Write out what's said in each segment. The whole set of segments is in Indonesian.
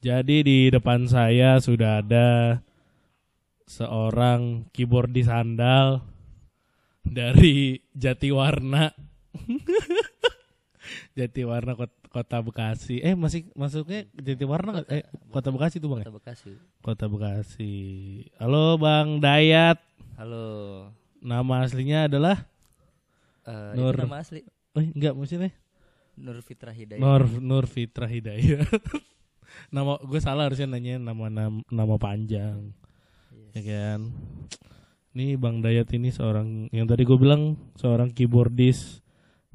Jadi di depan saya sudah ada seorang keyboard di sandal dari Jatiwarna. Jatiwarna Kot- Kota Bekasi. Eh masih masuknya Jatiwarna nggak? Eh Kota Bekasi tuh Bang ya? Kota Bekasi. Kota Bekasi. Halo Bang Dayat. Halo. Nama aslinya adalah Eh, Nur. itu nama asli Eh enggak maksudnya Nur Fitra Hidayat. Nur Nur Fitra Hidayat. nama gue salah harusnya nanya nama nama, nama panjang. Yes. Ya kan. Ini Bang Dayat ini seorang yang tadi gue bilang seorang keyboardis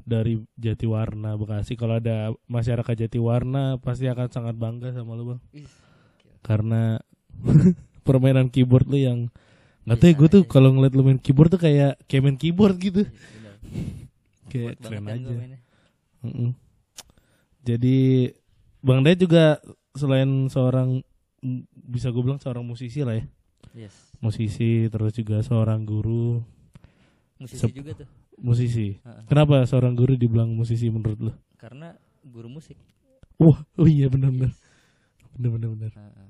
dari Jatiwarna Bekasi. Kalau ada masyarakat Jatiwarna pasti akan sangat bangga sama lu bang, karena permainan keyboard lu yang nggak tahu ya gue tuh aja. kalau ngeliat lu main keyboard tuh kayak kayak main keyboard gitu, bener. kayak keren aja. Jadi Bang Dayat juga selain seorang bisa gue bilang seorang musisi lah ya, Yes. musisi terus juga seorang guru Musisi Sep- juga tuh. musisi. Heeh. Kenapa seorang guru dibilang musisi menurut lo? Karena guru musik. Wah, oh iya benar-benar. Benar-benar benar. Heeh.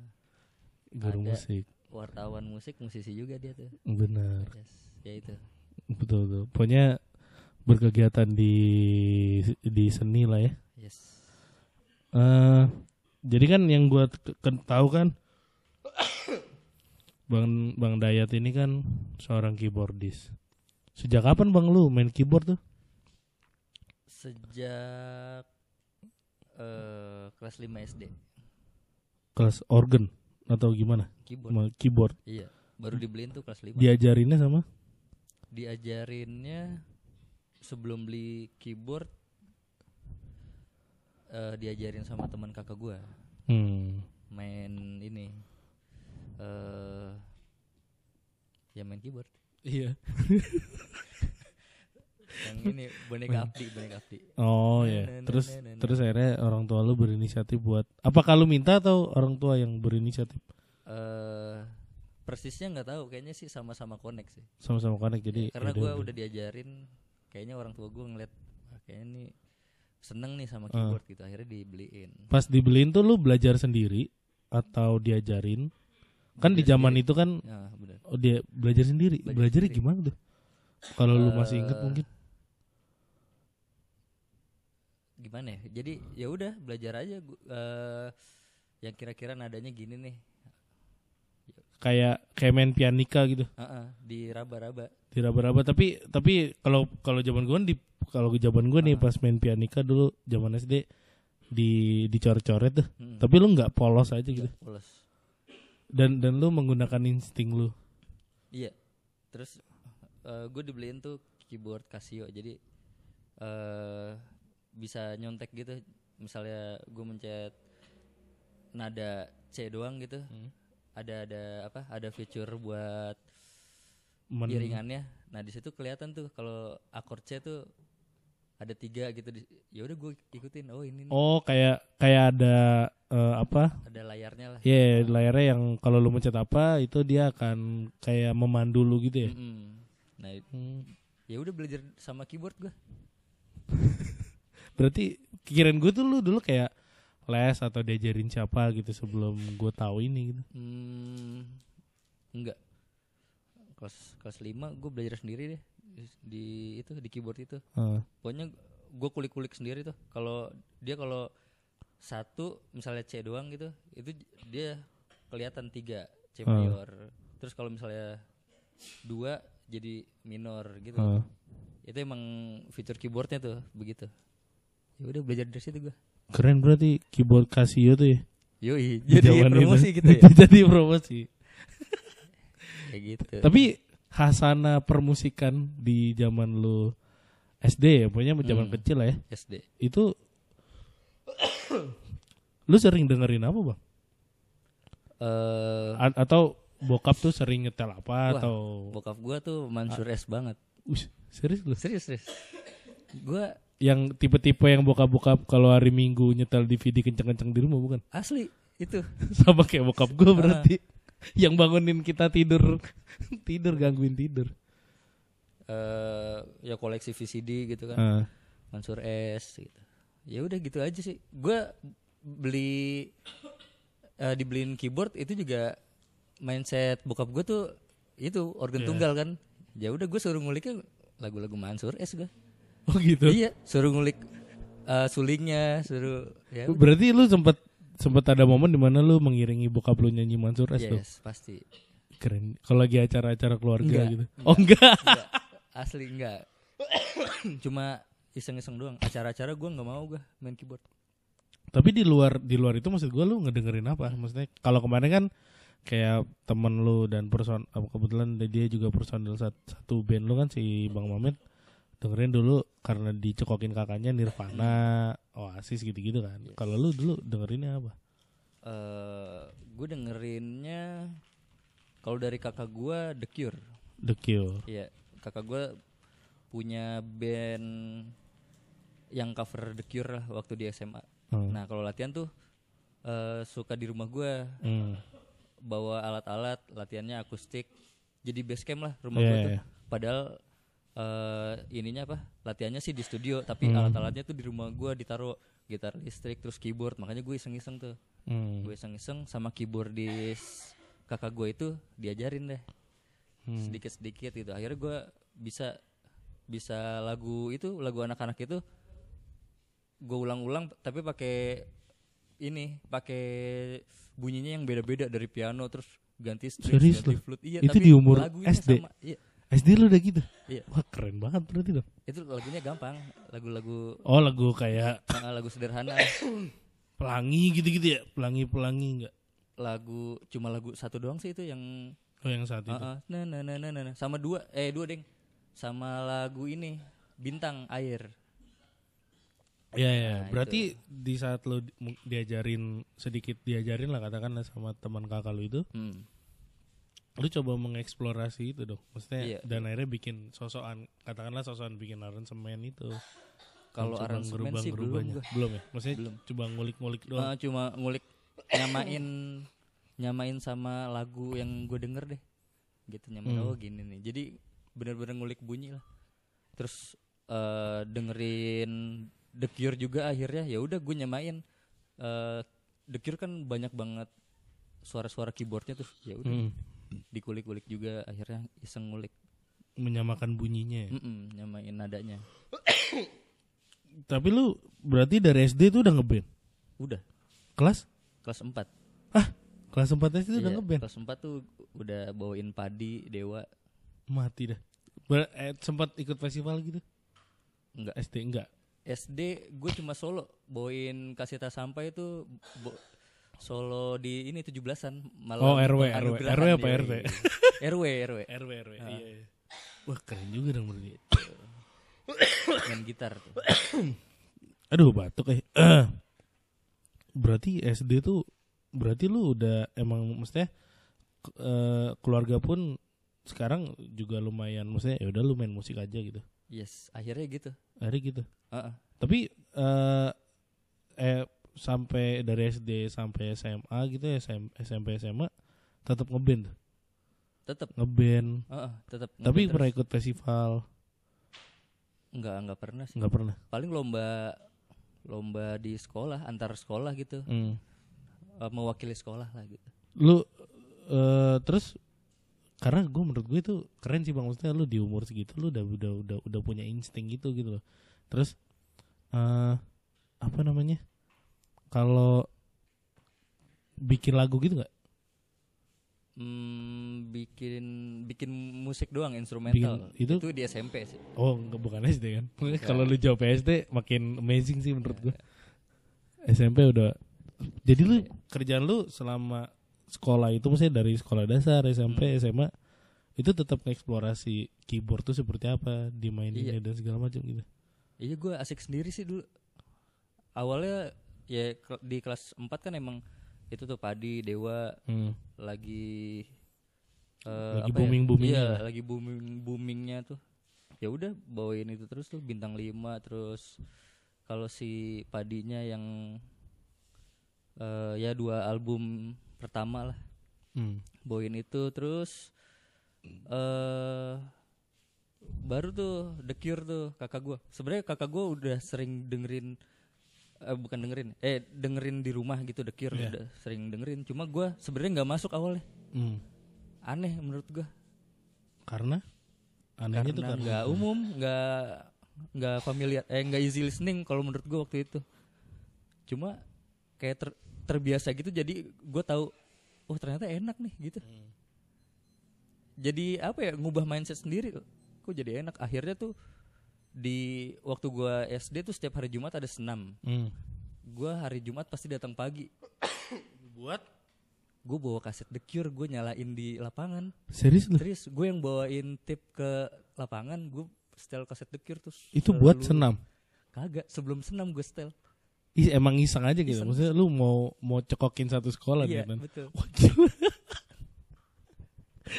Guru Ada. musik. Wartawan musik, musisi juga dia tuh. Benar. Yes. Ya itu. Betul betul. Pokoknya berkegiatan di di seni lah ya. Yes. Eh jadi kan yang ke- tahu kan Bang Bang Dayat ini kan seorang keyboardis. Sejak kapan Bang lu main keyboard tuh? Sejak eh kelas 5 SD. Kelas organ atau gimana? Keyboard. Keyboard. Iya. Baru dibeliin tuh kelas 5. Diajarinnya sama? diajarinnya sebelum beli keyboard eh diajarin sama teman kakak gua Hmm. main ini eh ya main keyboard Iya. yang ini boneka Abdi boneka Abdi Oh ya. Terus terus akhirnya orang tua lu berinisiatif buat apa kalau minta atau orang tua yang berinisiatif eh persisnya nggak tahu kayaknya sih sama-sama connect sih sama-sama connect jadi karena yaudah, gua udah. udah diajarin kayaknya orang tua gua ngeliat "Wah, kayaknya nih seneng nih sama Ah. keyboard gitu akhirnya dibeliin. Pas dibeliin tuh lu belajar sendiri atau diajarin? Kan di Belajar zaman sendiri. itu kan benar oh dia belajar sendiri? Belajar belajarnya sendiri. gimana tuh? Kalau lu masih inget Eh, mungkin. Gimana ya? Jadi ya udah belajar aja eh yang kira-kira nadanya gini nih kayak kayak main pianika gitu. Heeh, di raba-raba. Di raba-raba. Tapi tapi kalau kalau zaman gua kan di kalau zaman gua nih Ah. pas main pianika dulu zaman SD di dicoret-coret tuh. Mm-mm. tapi lu nggak polos aja gitu. Nggak polos. Dan dan lu menggunakan insting lu. Iya. Terus gue dibeliin tuh keyboard Casio. Jadi eh bisa nyontek gitu. Misalnya gue mencet nada C doang gitu. Hmm. Ada ada apa ada feature buat Men- iringannya. Nah di situ kelihatan tuh kalau akord C tuh ada tiga gitu. Ya udah gue ikutin. Oh ini nih. oh kayak kayak ada eh, apa? Ada layarnya lah. Ya layarnya yang kalau lu mencet apa itu dia akan kayak memandu lu gitu ya? Mm-mm. nah it- Hmm. ya udah belajar sama keyboard gue berarti kirain gue tuh lu dulu kayak les atau diajarin siapa gitu sebelum gue tahu ini gitu. Hmm, enggak. Kelas kelas 5 gue belajar sendiri deh. Di itu di keyboard itu. Ah. pokoknya gue kulik-kulik sendiri tuh. Kalau dia kalau satu misalnya C doang gitu itu dia kelihatan tiga C mayor. Terus kalau misalnya dua jadi minor gitu. Ah. itu emang fitur keyboardnya tuh begitu. Ya udah belajar dari situ gue keren berarti keyboard Casio tuh ya? Yoi Di jadi zaman itu. promosi gitu ya? Jadi promosi. Kayak gitu. Tapi hasana permusikan di zaman lu SD ya pokoknya zaman Hmm. kecil lah ya. SD itu lu sering dengerin apa bang? Eh. A- atau bokap tuh sering nyetel apa Wah, atau bokap gua tuh Mansur S banget. Ush, serius lu? Serius serius. Gua yang tipe-tipe yang bokap-bokap kalau hari Minggu nyetel DVD kenceng-kenceng di rumah bukan? Asli itu. Sama kayak bokap gue Ah. berarti. Yang bangunin kita tidur. Tidur gangguin tidur. Eh ya koleksi VCD gitu kan. Ah, Mansur S gitu. Ya udah gitu aja sih. Gua beli eh, dibeliin keyboard itu juga mindset bokap gue tuh itu organ tunggal kan. Ya udah gue suruh nguliknya lagu-lagu Mansur S gue Oh gitu. iya suruh ngulik eh, sulingnya suruh ya. Berarti lu sempat sempat ada momen di mana lu mengiringi bokap lu nyanyi Mansur S tuh. yes pasti Keren. Kalau lagi acara-acara keluarga Enggak, gitu. Oh enggak. Enggak, asli enggak cuma iseng-iseng doang acara-acara gue nggak mau gue main keyboard Tapi di luar di luar itu maksud gua lu ngedengerin apa? Maksudnya kalau kemarin kan kayak temen lu dan person apa kebetulan dia juga personil sat- satu band lu kan si Bang Mamet dengerin dulu karena dicekokin kakaknya Nirvana, Oasis gitu-gitu kan. Kalau lu dulu dengerinnya apa? eh gue dengerinnya kalau dari kakak gue The Cure The Cure. Iya, kakak gue punya band yang cover The Cure lah waktu di SMA. Hmm. Nah kalau latihan tuh eh, suka di rumah gue Hmm. bawa alat-alat latihannya akustik. Jadi base camp lah rumah Iya, gue tuh. Padahal eh, ininya apa? Latihannya sih di studio, tapi Hmm. alat-alatnya tuh di rumah gue ditaruh gitar listrik terus keyboard. Makanya gue iseng-iseng tuh. Hmm. Gue iseng-iseng sama keyboardis kakak gue itu diajarin deh Hmm. sedikit-sedikit gitu akhirnya gue bisa bisa lagu itu lagu anak-anak itu gue ulang-ulang tapi pakai ini pakai bunyinya yang beda-beda dari piano terus ganti string Serius ganti lu? flute iya Itu tapi di umur SD? sama. iya SD lu udah gitu? Iya. Wah keren banget berarti dong. itu lagunya gampang lagu-lagu Oh lagu kayak ah, lagu sederhana pelangi gitu-gitu ya? Pelangi-pelangi enggak? lagu cuma lagu satu doang sih itu yang Oh yang saat itu. ah, ah, nah, nah, nah, nah, nah, nah. sama dua eh dua deng sama lagu ini bintang air Iya ya. Nah, Berarti di saat mu- diajarin sedikit diajarin lah katakanlah sama teman kakak lu itu, hmm. Lu coba mengeksplorasi itu dong. Maksudnya Iya. dan akhirnya bikin sosokan katakanlah sosokan bikin aransemen itu. kalau Coba aransemen sih belum. Belum ya? Maksudnya Belum. coba ngulik-ngulik doang. Ah, cuma ngulik nyamain nyamain sama lagu yang gue denger deh gitu nyamain Hmm. oh gini nih jadi bener-bener ngulik bunyi lah terus eh, dengerin The Cure juga akhirnya ya udah gue nyamain eh The Cure kan banyak banget suara-suara keyboardnya tuh ya udah Hmm. Dikulik-kulik juga akhirnya iseng ngulik Menyamakan bunyinya. ya. Mm-mm, nyamain nadanya Tapi lu berarti dari SD tuh udah ngeband. udah Kelas? kelas 4 Kelas 4 SD tuh udah Iya, ngeband. kelas 4 tuh udah bawain padi dewa Mati dah. Ber- eh, sempat ikut festival gitu? enggak SD enggak. SD gue cuma solo bawain kasita sampai itu bo- solo di ini 17-an malam Oh, RW, RW. RW apa. RT? RW RW RW RW. Iya, iya. Wah, keren juga dong berarti. main gitar tuh Aduh, batuk eh. berarti SD tuh berarti lu udah emang maksudnya ke- eh, keluarga pun sekarang juga lumayan maksudnya ya udah lu main musik aja gitu. yes akhirnya gitu Akhirnya gitu. Heeh. Tapi eh eh sampai dari SD sampai SMA gitu ya SM, SMP SMA tetap ngeband, tetap ngeband. Heeh, tetap Tapi ngeband pernah terus. ikut festival enggak enggak pernah sih nggak pernah. paling lomba lomba di sekolah antar sekolah gitu Hmm. Eh, mewakili sekolah lah gitu Lu eh terus karena gue menurut gue itu keren sih bang maksudnya lu di umur segitu lu udah udah udah udah punya insting gitu gitu loh. Terus eh apa namanya? Kalau bikin lagu gitu nggak? Hmm, bikin bikin musik doang instrumental Bikin- itu- itu di SMP sih Oh, enggak bukan SD kan? Kalau lu jawab SD makin amazing sih menurut gue. SMP udah. Jadi lu kerjaan lu selama sekolah itu maksudnya dari sekolah dasar, SMP, SMA itu tetap eksplorasi keyboard tuh seperti apa, dimaininnya dan segala macam gitu. Iya gue asik sendiri sih dulu. Awalnya ya di kelas 4 kan emang itu tuh padi dewa Hmm. lagi eh, Lagi apa ya? booming-boomingnya Iya, lagi booming boomingnya tuh. Ya udah bawain itu terus tuh bintang 5 terus kalau si padinya yang eh, ya dua album pertama lah Hmm. bawain itu terus eh baru tuh The Cure tuh kakak gua sebenarnya kakak gua udah sering dengerin eh, bukan dengerin eh dengerin di rumah gitu The Cure Iya. udah sering dengerin. Cuma gue sebenarnya nggak masuk awalnya. Hmm. aneh menurut gue Karena? Anehnya karena karena nggak umum nggak nggak familiar eh nggak easy listening kalau menurut gue waktu itu. Cuma kayak ter- terbiasa gitu jadi gue tahu oh ternyata enak nih gitu. Hmm. jadi apa ya ngubah mindset sendiri. Kok jadi enak? Akhirnya tuh di waktu gua SD tuh setiap hari Jumat ada senam Hmm. gua hari Jumat pasti datang pagi Buat gue bawa kaset The Cure gue nyalain di lapangan serius lu? terus gue yang bawain tip ke lapangan gue setel kaset The Cure terus Itu buat selalu- senam. kagak sebelum senam gue setel Ih, emang iseng aja gitu. Iseng. Maksudnya lu mau mau cekokin satu sekolah iya gitu kan. betul.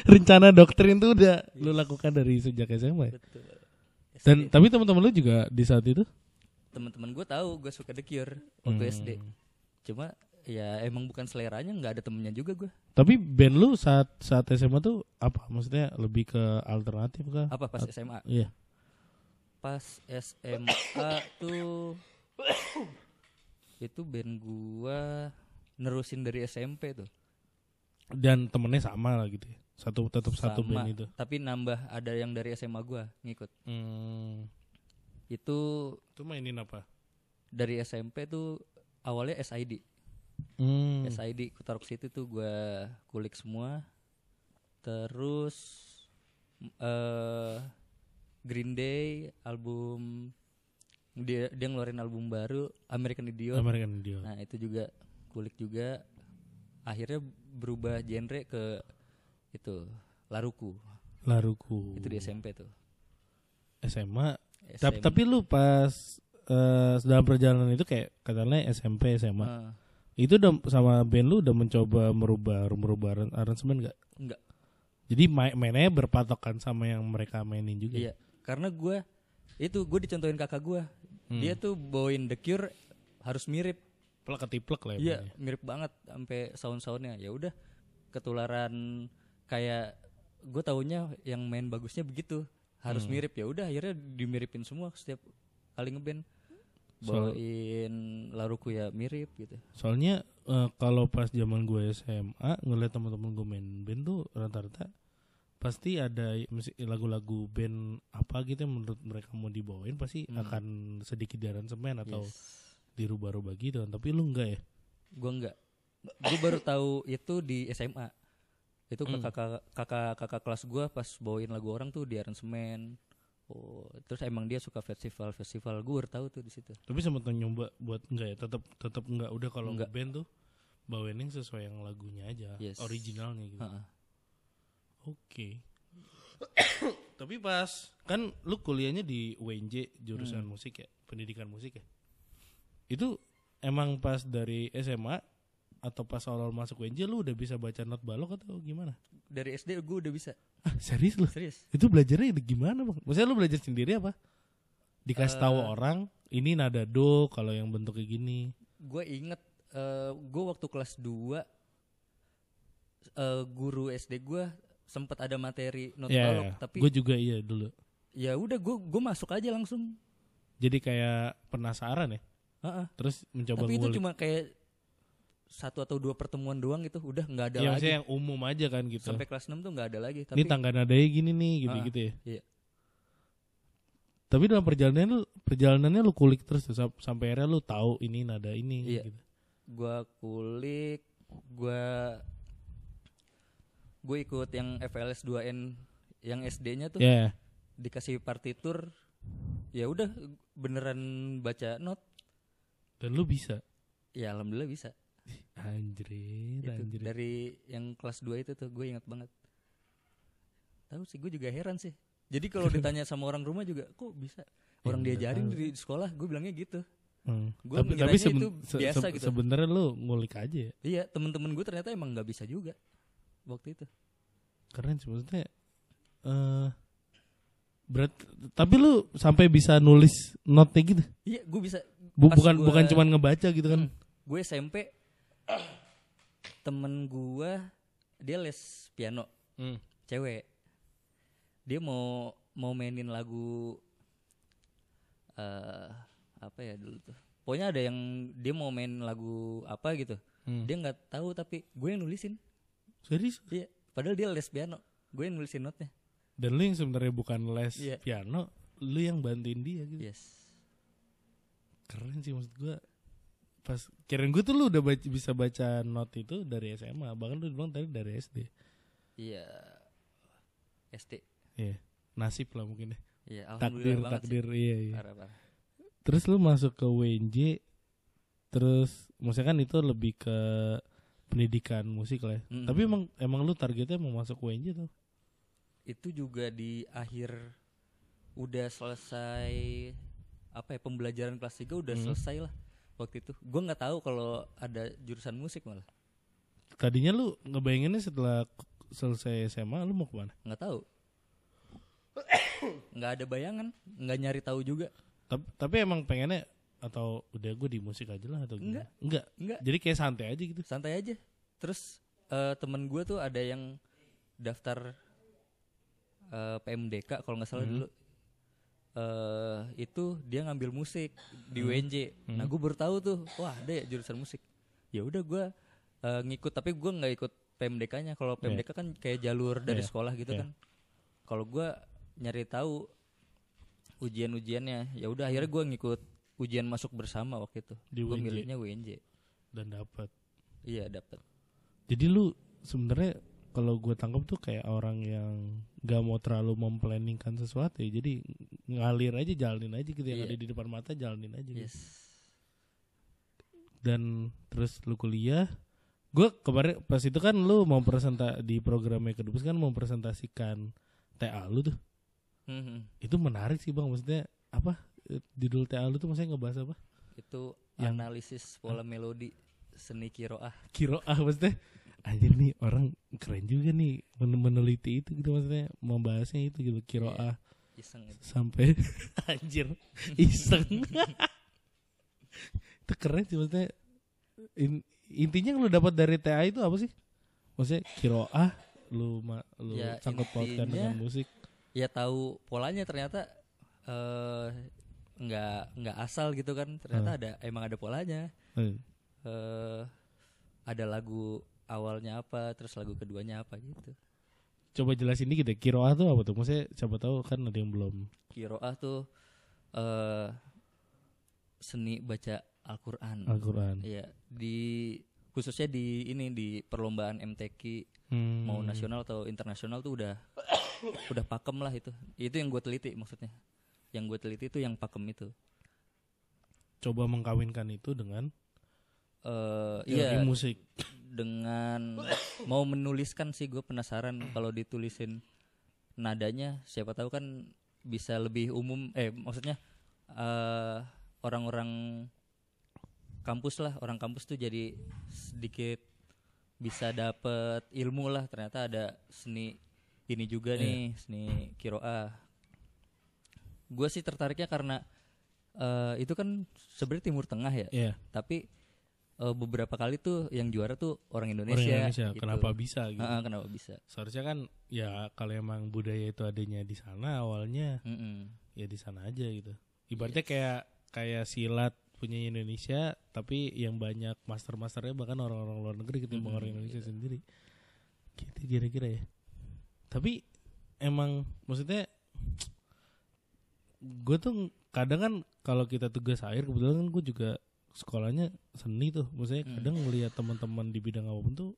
Rencana doktrin tuh udah lu lakukan dari sejak SMA. ya? betul Dan SD. tapi teman-teman lu juga di saat itu teman-teman gue tahu gue suka The Cure waktu Hmm. SD cuma ya emang bukan seleranya nggak ada temennya juga gue Tapi band lu saat saat SMA tuh apa? Maksudnya lebih ke alternatif kah? apa pas SMA Iya. pas SMA tuh itu band gua nerusin dari SMP tuh Dan temennya sama lah gitu ya. Satu tetap satu Sama, band itu. tapi nambah ada yang dari SMA gua ngikut Hmm. itu Itu mainin apa? dari SMP tuh awalnya SID Hmm. SID Kutaruk City tuh gua kulik semua terus eh Green Day album dia dia ngeluarin album baru American Idiot American Idiot. Nah itu juga kulik juga akhirnya berubah genre ke itu Laruku Laruku. itu di SMP tuh. SMA. SM. Tapi, tapi lu pas eh, dalam perjalanan itu kayak katanya SMP SMA. Ah, Itu udah sama band lu udah mencoba merubah merubah aran- aransemen gak? enggak Jadi main mainnya berpatokan sama yang mereka mainin juga. iya karena gue itu gue dicontohin kakak gue Hmm. dia tuh bawain The Cure harus mirip Plek ketiplek lah ya. iya mainnya. mirip banget sampai sound-soundnya ya udah ketularan kayak gue taunya yang main bagusnya begitu harus Hmm. mirip ya udah akhirnya dimiripin semua setiap kali ngeband Soal- bawain laruku ya mirip gitu Soalnya eh, kalau pas zaman gue SMA ngeliat teman-teman gue main band tuh rata-rata pasti ada lagu-lagu band apa gitu yang menurut mereka mau dibawain pasti Hmm. akan sedikit di aransemen atau Yes. dirubah-rubah gitu kan. Tapi lu enggak ya? Gua enggak. Gue baru tahu itu di SMA. Itu Hmm. kakak kakak kakak kelas gua pas bawain lagu orang tuh di aransemen. Oh, terus emang dia suka festival-festival. Gue baru tahu tuh di situ. Tapi sempat nyoba buat enggak ya? Tetap tetap enggak udah kalau Enggak. band tuh bawain yang sesuai yang lagunya aja, Yes. originalnya gitu. Oke. Tapi pas kan lu kuliahnya di UNJ jurusan Hmm. musik ya, pendidikan musik ya. Itu emang pas dari SMA atau pas awal masuk UNJ lu udah bisa baca not balok atau gimana? Dari SD gue udah bisa. Ah, serius lu? Serius. Itu belajarnya gimana, Bang? Maksudnya lu belajar sendiri apa? Dikasih tahu Eh. orang, ini nada do kalau yang bentuknya gini. Gue inget eh gue waktu kelas 2 eh guru SD gue sempat ada materi not Ya, balok tapi gue juga iya dulu. ya udah gue gue masuk aja langsung. Jadi kayak penasaran ya, Heeh. terus mencoba Tapi itu ngulik. cuma kayak satu atau dua pertemuan doang gitu, udah nggak ada ya, lagi. yang umum aja kan gitu. Sampai kelas 6 tuh nggak ada lagi. Tapi ini tangga nadanya gini nih gitu Ah, gitu ya iya. tapi dalam perjalanan lu perjalanannya lu kulik terus tuh, sam- sampai akhirnya lu tahu ini nada ini Iya. gitu gua kulik, gua gue ikut yang FLS 2N yang SD-nya tuh ya dikasih partitur. Ya udah beneran baca not. dan lu bisa Ya alhamdulillah bisa. Itu anjrit dari yang kelas 2 itu tuh gue ingat banget. Tahu sih gue juga heran sih. Jadi kalau ditanya sama orang rumah juga kok bisa orang Ya, diajarin di sekolah gue bilangnya gitu. Hmm. Gua tapi tapi seben- itu biasa se- gitu. sebenarnya lu ngulik aja ya Iya temen-temen gue ternyata emang nggak bisa juga waktu itu. keren sih maksudnya eh berat tapi lu sampai bisa nulis notnya gitu Iya gue bisa. Bu- bukan gua- bukan cuma ngebaca gitu kan Hmm. gue SMP temen gue dia les piano Hmm. cewek dia mau mau mainin lagu eh apa ya dulu tuh pokoknya ada yang dia mau main lagu apa gitu Hmm. dia nggak tahu tapi gue yang nulisin Serius? iya padahal dia les piano gue yang nulisin notnya Dan lu yang sebenarnya bukan les Iya. piano, lu yang bantuin dia gitu. yes Keren sih maksud gua. Pas kirain gue tuh lu udah baca, bisa baca not itu dari SMA, bahkan lu bilang tadi dari SD. iya SD Iya. Nasib lah mungkin ya. iya Takdir, takdir, iya iya. sih. parah parah Terus lu masuk ke WNJ terus maksudnya kan itu lebih ke pendidikan musik lah ya. Mm. Tapi emang emang lu targetnya mau masuk WNJ tuh. itu juga di akhir udah selesai apa ya pembelajaran kelas 3 udah Hmm. selesai lah waktu itu gue nggak tahu kalau ada jurusan musik malah Tadinya lu ngebayanginnya setelah selesai SMA lu mau ke mana? nggak tahu nggak ada bayangan nggak nyari tahu juga Tapi, tapi emang pengennya atau udah gue di musik aja lah atau gimana? Enggak. nggak Jadi kayak santai aja gitu. santai aja terus eh, temen gue tuh ada yang daftar eh, PMDK kalau nggak salah Hmm. dulu eh itu dia ngambil musik di Hmm. UNJ nah gue baru tahu tuh wah ada ya jurusan musik ya udah gue eh, ngikut tapi gue nggak ikut PMDK-nya kalau PMDK kan kayak jalur dari Iya. sekolah gitu Iya. kan kalau gue nyari tahu ujian-ujiannya ya udah akhirnya gue ngikut ujian masuk bersama waktu itu Di gue UNJ. milihnya UNJ dan dapat. iya dapat Jadi lu sebenarnya kalau gue tangkap tuh kayak orang yang gak mau terlalu memplanningkan sesuatu ya. Jadi ngalir aja jalanin aja gitu yang Iya. ada di depan mata jalanin aja. gitu. yes Dan terus lu kuliah. Gue kemarin pas itu kan lu mau presenta di programnya kedubes kan mau presentasikan TA lu tuh. Mhm. Itu menarik sih bang. Maksudnya apa? Judul TA lu tuh maksudnya ngebahas apa? itu Yang- analisis pola melodi seni kiroah Kiro ah maksudnya anjir nih orang keren juga nih men- meneliti itu gitu maksudnya. Membahasnya itu gitu kiro Iya. iseng itu sampai anjir. Iseng. Itu keren sih maksudnya. In- intinya yang lu dapat dari TA itu apa sih? Maksudnya kiro ah lu ma, lu Ya, sangkut pautkan dengan musik. ya tahu polanya ternyata eh nggak nggak asal gitu kan. Ternyata Hmm. ada emang ada polanya. Eh, eh ada lagu awalnya apa terus lagu keduanya apa gitu coba jelasin dikit ya kiro ah tuh apa tuh maksudnya siapa tahu kan ada yang belum kiroah tuh eh seni baca Al-Qur'an Al-Quran Iya, di khususnya di ini di perlombaan MTQ Hmm. mau nasional atau internasional tuh udah udah pakem lah itu. Itu yang gue teliti maksudnya. Yang gue teliti itu yang pakem itu. coba mengkawinkan itu dengan Eh teori iya, musik dengan mau menuliskan sih gue penasaran kalau ditulisin nadanya siapa tahu kan bisa lebih umum eh maksudnya eh orang-orang kampus lah orang kampus tuh jadi sedikit bisa dapet ilmu lah. Ternyata ada seni ini juga nih seni kiroah gue sih tertariknya karena eh itu kan sebenarnya timur tengah ya Iya. tapi eh, beberapa kali tuh yang juara tuh orang Indonesia. Orang Indonesia gitu. kenapa bisa gitu Ah, ah, kenapa bisa? seharusnya kan ya kalau emang budaya itu adanya di sana awalnya Mm-mm. ya di sana aja gitu ibaratnya kayak kayak silat punya Indonesia tapi yang banyak master masternya bahkan orang-orang luar negeri ketimbang Mm-mm, orang Indonesia iya. sendiri gitu kira-kira ya tapi emang maksudnya gue tuh kadang kan kalau kita tugas akhir kebetulan kan gue juga sekolahnya seni tuh maksudnya Hmm. kadang ngelihat teman-teman di bidang apa pun tuh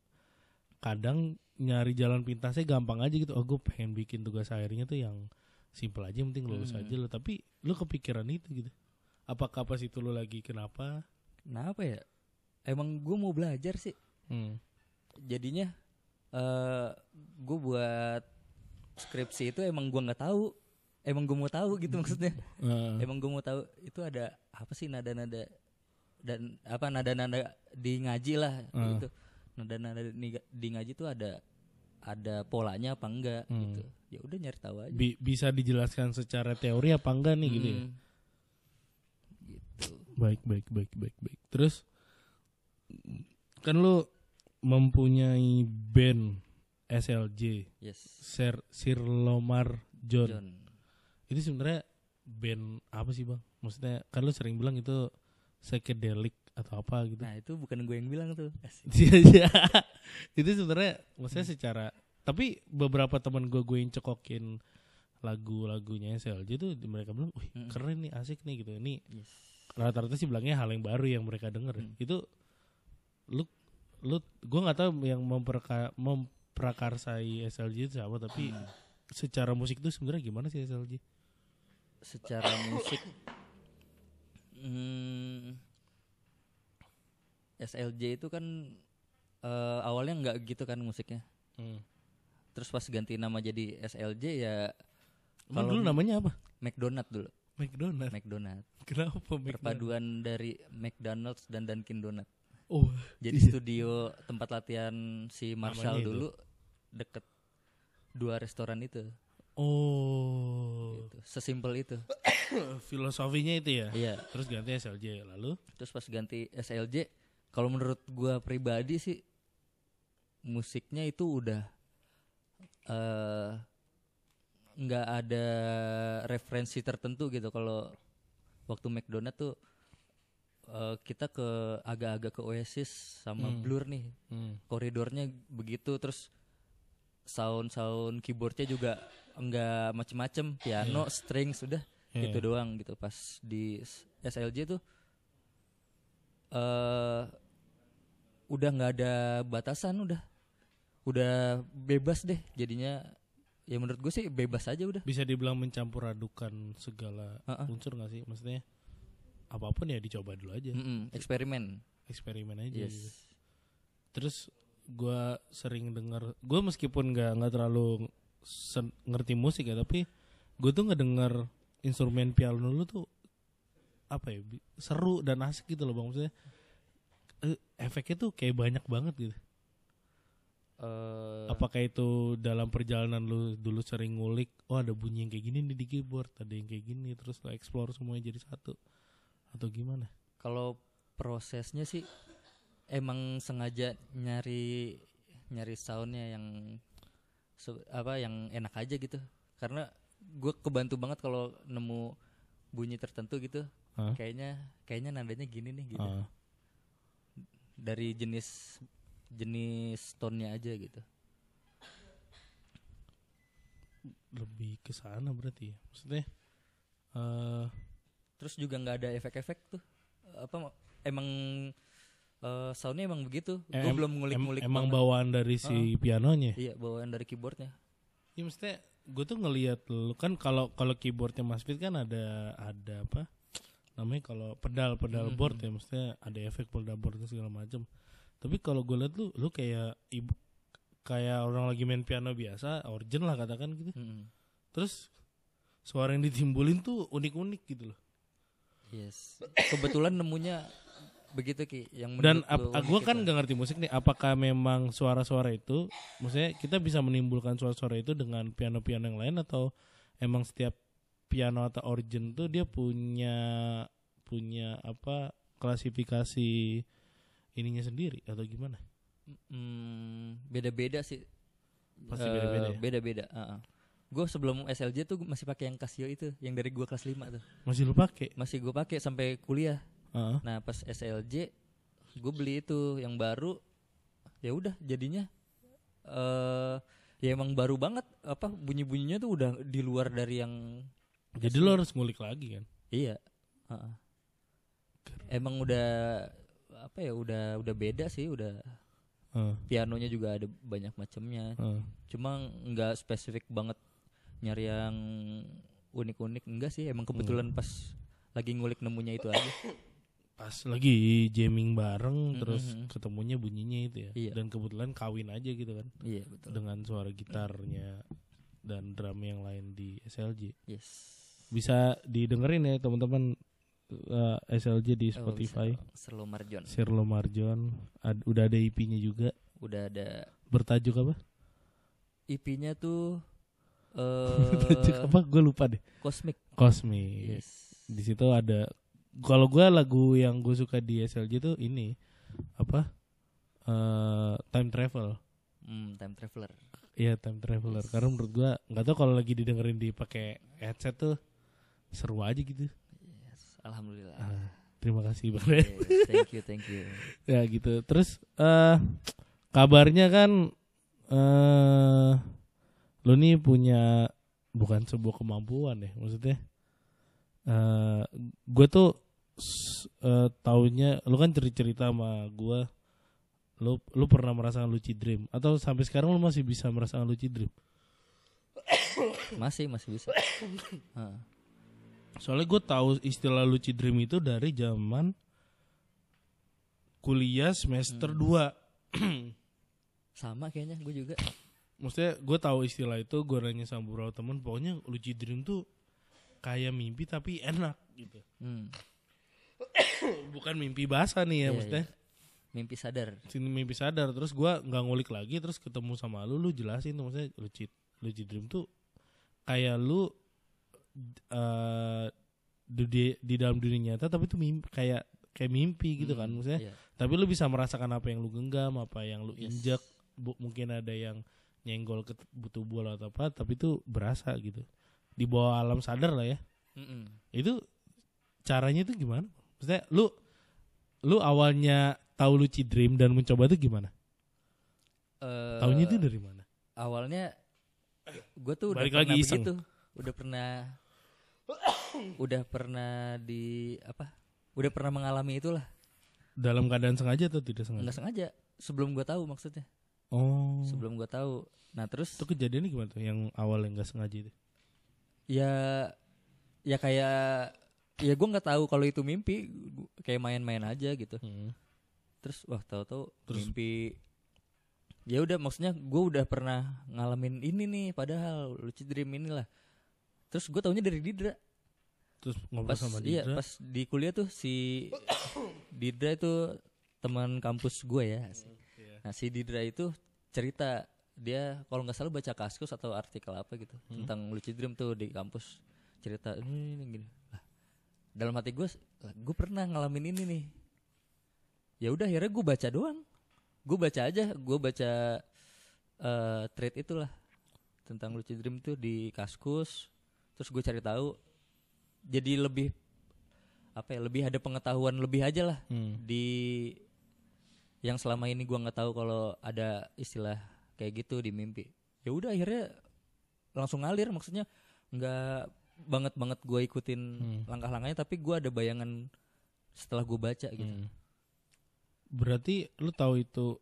kadang nyari jalan pintasnya gampang aja gitu oh gue pengen bikin tugas akhirnya tuh yang simple aja penting lulus Hmm. aja lo tapi lu kepikiran itu gitu apakah pas itu lu lagi kenapa Kenapa ya? Emang gue mau belajar sih. hmm. Jadinya eh gue buat skripsi itu emang gue nggak tahu. Emang gue mau tahu gitu maksudnya. Eh, Emang gue mau tahu itu ada apa sih nada-nada dan apa nada-nada di ngaji lah Ah. gitu. Nada-nada di, di ngaji tuh ada ada polanya apa enggak Hmm. gitu. Ya udah nyari tahu aja. bi- bisa dijelaskan secara teori apa enggak nih gitu ya? Hmm. Gitu. Baik, baik, baik, baik, baik. Terus kan lu mempunyai band SLJ, Yes. Sir Sir Lomar John. John. Itu sebenarnya band apa sih, Bang? Maksudnya kan lu sering bilang itu psychedelic atau apa gitu. Nah itu bukan gue yang bilang tuh. Iya iya. itu sebenarnya maksudnya secara tapi beberapa teman gue gue yang cekokin lagu-lagunya SLJ tuh mereka bilang, "Wih, Mm-mm. keren nih, asik nih gitu." Ini Yes. rata-rata sih bilangnya hal yang baru yang mereka denger. Hmm. Itu lu lu gue nggak tahu yang memperka, memprakarsai SLJ itu siapa tapi Hmm. secara musik tuh sebenarnya gimana sih SLJ? Secara musik, hmm, SLJ itu kan eh, awalnya nggak gitu kan musiknya. Hmm. Terus pas ganti nama jadi SLJ ya Emang dulu namanya apa? McDonald dulu. McDonald. McDonald. Kenapa McDonald? Perpaduan dari McDonald's dan Dunkin Donut. Oh, Jadi Iya. studio tempat latihan si Marshall Namanya itu. dulu deket dua restoran itu. oh. Gitu. Sesimpel itu. Filosofinya itu ya. Iya. Terus ganti SLJ lalu Terus pas ganti SLJ, kalau menurut gua pribadi sih musiknya itu udah eh nggak ada referensi tertentu gitu kalau waktu McDonald tuh eh, kita ke agak-agak ke Oasis sama Hmm. Blur nih hmm. koridornya begitu terus sound-sound keyboardnya juga enggak macem-macem piano string sudah Iya. itu doang gitu pas di SLJ tuh eh udah nggak ada batasan udah udah bebas deh jadinya ya menurut gue sih bebas aja udah Bisa dibilang mencampur adukan segala Heeh. unsur gak sih? Maksudnya apa pun ya dicoba dulu aja. Mm-mm, eksperimen Eksperimen aja yes gitu. Terus gua sering dengar, gua meskipun nggak nggak terlalu ngerti musik ya, tapi gue tuh ngedenger instrumen piano dulu tuh apa ya seru dan asik gitu loh bang maksudnya eh, efeknya tuh kayak banyak banget gitu. Eh, Apakah itu dalam perjalanan lu dulu sering ngulik, oh ada bunyi yang kayak gini nih di keyboard, ada yang kayak gini, terus lo explore semuanya jadi satu atau gimana? kalau prosesnya sih emang sengaja nyari nyari soundnya yang apa yang enak aja gitu karena gue kebantu banget kalau nemu bunyi tertentu gitu Hah? kayaknya kayaknya nadanya gini nih gitu Ah, dari jenis jenis tone-nya aja gitu lebih ke sana berarti ya. Maksudnya eh terus juga nggak ada efek-efek tuh apa emang eh, soundnya emang begitu gue em- belum em- ngulik-ngulik emang banget. bawaan dari si pianonya. iya bawaan dari keyboardnya Ya maksudnya gue tuh ngelihat lu kan kalau kalau keyboardnya Mas Fit kan ada ada apa namanya kalau pedal pedal Mhm. board ya maksudnya ada efek pedal board dan segala macam. Tapi kalau gue lihat lu lu kayak ibu kayak orang lagi main piano biasa, organ lah katakan gitu. Mm-mm. Terus suara yang ditimbulin tuh unik-unik gitu loh. Yes. Kebetulan nemunya begitu ki yang Dan lu gue kan itu. gak ngerti musik nih. Apakah memang suara-suara itu, maksudnya kita bisa menimbulkan suara-suara itu dengan piano-piano yang lain atau emang setiap piano atau organ tuh dia punya punya apa klasifikasi ininya sendiri atau gimana? Hmm, beda-beda sih. Pasti beda-beda ya? Beda-beda. Gue sebelum SLJ tuh masih pakai yang Casio itu, yang dari gua kelas 5 tuh. Masih lu pakai? Masih gue pakai sampai kuliah. Heeh. Nah, pas SLJ gue beli itu yang baru. Ya udah jadinya eh ya emang baru banget apa bunyi-bunyinya tuh udah di luar dari yang Jadi lo harus ngulik lagi kan? Iya. Heeh. Emang udah apa ya udah udah beda sih udah Heeh, pianonya juga ada banyak macamnya heeh. cuma nggak spesifik banget nyari yang unik-unik enggak sih emang kebetulan pas lagi ngulik nemunya itu aja Pas lagi jamming bareng terus Mhm. ketemunya bunyinya itu ya. Iya. Dan kebetulan kawin aja gitu kan. iya betul dengan suara gitarnya dan drum yang lain di SLJ. yes Bisa didengerin ya teman-teman uh, SLJ di Oh, Spotify. Serlo Marjon Sirlo Marjon Ad- udah ada IP-nya juga. udah ada Bertajuk apa? IP-nya tuh Bertajuk eh apa? Gue lupa deh. Cosmic Cosmic. yes Di situ ada kalau gue lagu yang gue suka di SLJ tuh ini apa? eh time travel. hmm, time traveler Iya time traveler. Karena menurut gue nggak tahu kalau lagi didengerin di pakai headset tuh seru aja gitu. yes alhamdulillah Ah, terima kasih bang Oke, thank you thank you ya gitu terus eh kabarnya kan eh lu nih punya bukan sebuah kemampuan ya maksudnya eh gue tuh s- eh, taunya lu kan cerita cerita sama gue lu lu pernah merasakan lucid dream? Atau sampai sekarang lu masih bisa merasakan lucid dream? Masih masih bisa. Soalnya gue tahu istilah lucid dream itu dari zaman kuliah semester 2 sama kayaknya gue juga. Maksudnya gue tahu istilah itu gue nanya sama beberapa temen pokoknya lucid dream tuh kayak mimpi tapi enak gitu. Hmm, bukan mimpi basah nih ya Iya, maksudnya. mimpi sadar. Sini mimpi sadar terus gue nggak ngulik lagi terus ketemu sama lu lu jelasin tuh maksudnya lucid lucid dream tuh kayak lu eh di, di dalam dunia nyata tapi tuh mimpi kayak kayak mimpi gitu kan Hmm, maksudnya. iya. tapi lu bisa merasakan apa yang lu genggam apa yang lu Yes. injak Bu- mungkin ada yang nyenggol ke butuh bola atau apa tapi itu berasa gitu di bawah alam sadar lah ya. Mm-mm. itu caranya itu gimana? Maksudnya lu lu awalnya tahu lucid dream dan mencoba itu gimana? Eh, tahunya itu dari mana? awalnya gue tuh udah Balik pernah lagi iseng. begitu. Udah pernah udah pernah di apa? Udah pernah mengalami itulah. Dalam keadaan sengaja atau tidak sengaja? Nggak sengaja. Sebelum gue tahu maksudnya. Oh. Sebelum gue tahu. Nah terus itu kejadiannya gimana tuh yang awal yang nggak sengaja itu ya ya kayak ya gue nggak tahu kalau itu mimpi kayak main-main aja gitu Hmm. terus wah tahu-tahu Terus? mimpi ya udah maksudnya gue udah pernah ngalamin ini nih padahal lucid dream inilah terus gue taunya dari Didra terus ngobrol pas sama iya Didra pas di kuliah tuh si Didra itu teman kampus gue ya Iya. nah si Didra itu cerita dia kalau nggak salah baca kaskus atau artikel apa gitu Hmm. tentang lucid dream tuh di kampus cerita ini, ini gini lah dalam hati gue gue pernah ngalamin ini nih ya udah akhirnya gue baca doang gue baca aja gue baca eh thread itulah tentang lucid dream tuh di kaskus terus gue cari tahu jadi lebih apa ya lebih ada pengetahuan lebih aja lah Hmm. di yang selama ini gua nggak tahu kalau ada istilah kayak gitu di mimpi ya udah akhirnya langsung ngalir maksudnya nggak banget banget gua ikutin Hmm. langkah-langkahnya tapi gua ada bayangan setelah gua baca gitu Hmm. Berarti lu tahu itu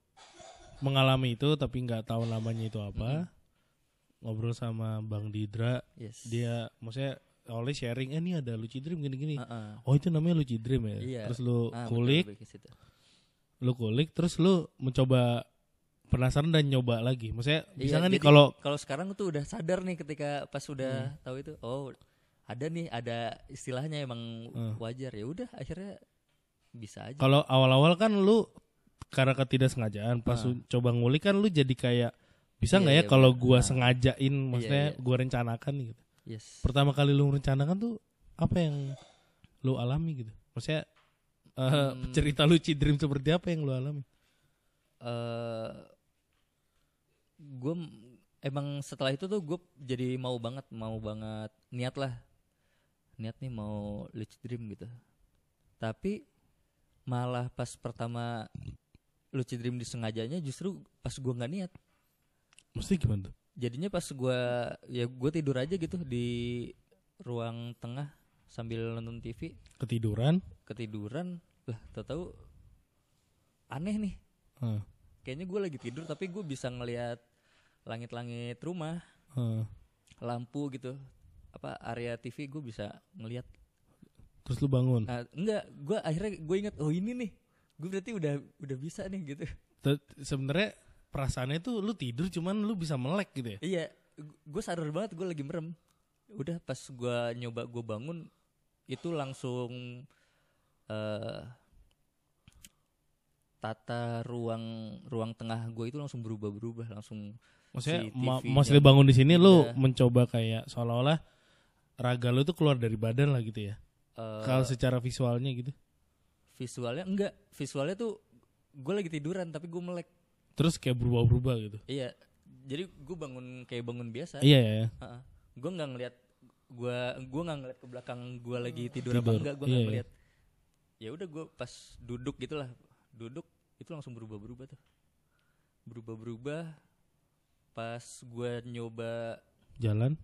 mengalami itu tapi nggak tahu namanya itu apa. Ngobrol sama Bang Didra, yes dia maksudnya oleh sharing eh ini ada lucid dream gini-gini. Heeh. Oh itu namanya lucid dream ya. Iya. Terus lu Ah, betul, kulik, situ. lu kulik terus lu mencoba penasaran dan nyoba lagi. Maksudnya bisa Iya, nggak nih kalau kalau sekarang tuh udah sadar nih ketika pas Hmm. udah tahu itu oh ada nih ada istilahnya emang Hmm. wajar ya udah akhirnya bisa aja kalau awal-awal kan lu karena ketidaksengajaan pas lu coba ngulik kan lu jadi kayak bisa Iya, nggak ya iya, kalau gua Ah. sengajain maksudnya iya. gua rencanakan gitu. yes pertama kali lu merencanakan tuh apa yang lu alami gitu maksudnya Hmm. cerita lucid dream seperti apa yang lu alami eh gue emang setelah itu tuh gue jadi mau banget mau banget niat lah. Niat nih mau lucid dream gitu. Tapi malah pas pertama lucid dream disengajanya justru pas gue nggak niat. Mesti gimana tuh? Jadinya pas gua ya gue tidur aja gitu di ruang tengah sambil nonton TV ketiduran? Ketiduran. Lah tahu-tahu aneh nih. Eh, kayaknya gue lagi tidur tapi gue bisa ngelihat langit-langit rumah eh. lampu gitu. Apa area TV gue bisa ngelihat terus lu bangun? Nah enggak gue akhirnya gue ingat oh ini nih. Gue berarti udah udah bisa nih gitu. Sebenarnya perasaannya tuh lu tidur cuman lu bisa melek gitu ya? Iya gue sadar banget gue lagi merem. Udah pas gue nyoba gue bangun itu langsung eh tata ruang ruang tengah gue itu langsung berubah berubah langsung maksudnya Si ma- maksudnya bangun di sini lu pindah. mencoba kayak seolah-olah raga lu tuh keluar dari badan lah gitu ya? Eh, kalau secara visualnya gitu? visualnya enggak. Visualnya tuh gue lagi tiduran tapi gue melek. Terus kayak berubah-berubah gitu? Iya. Jadi gue bangun kayak bangun biasa. Iya ya gue nggak ngeliat gue gue nggak ngeliat ke belakang gue lagi tidur, apa Tidur, enggak gue iya, nggak iya. ngeliat. Ya udah gue pas duduk gitulah. Duduk itu langsung berubah-berubah tuh. Berubah-berubah pas gue nyoba Jalan.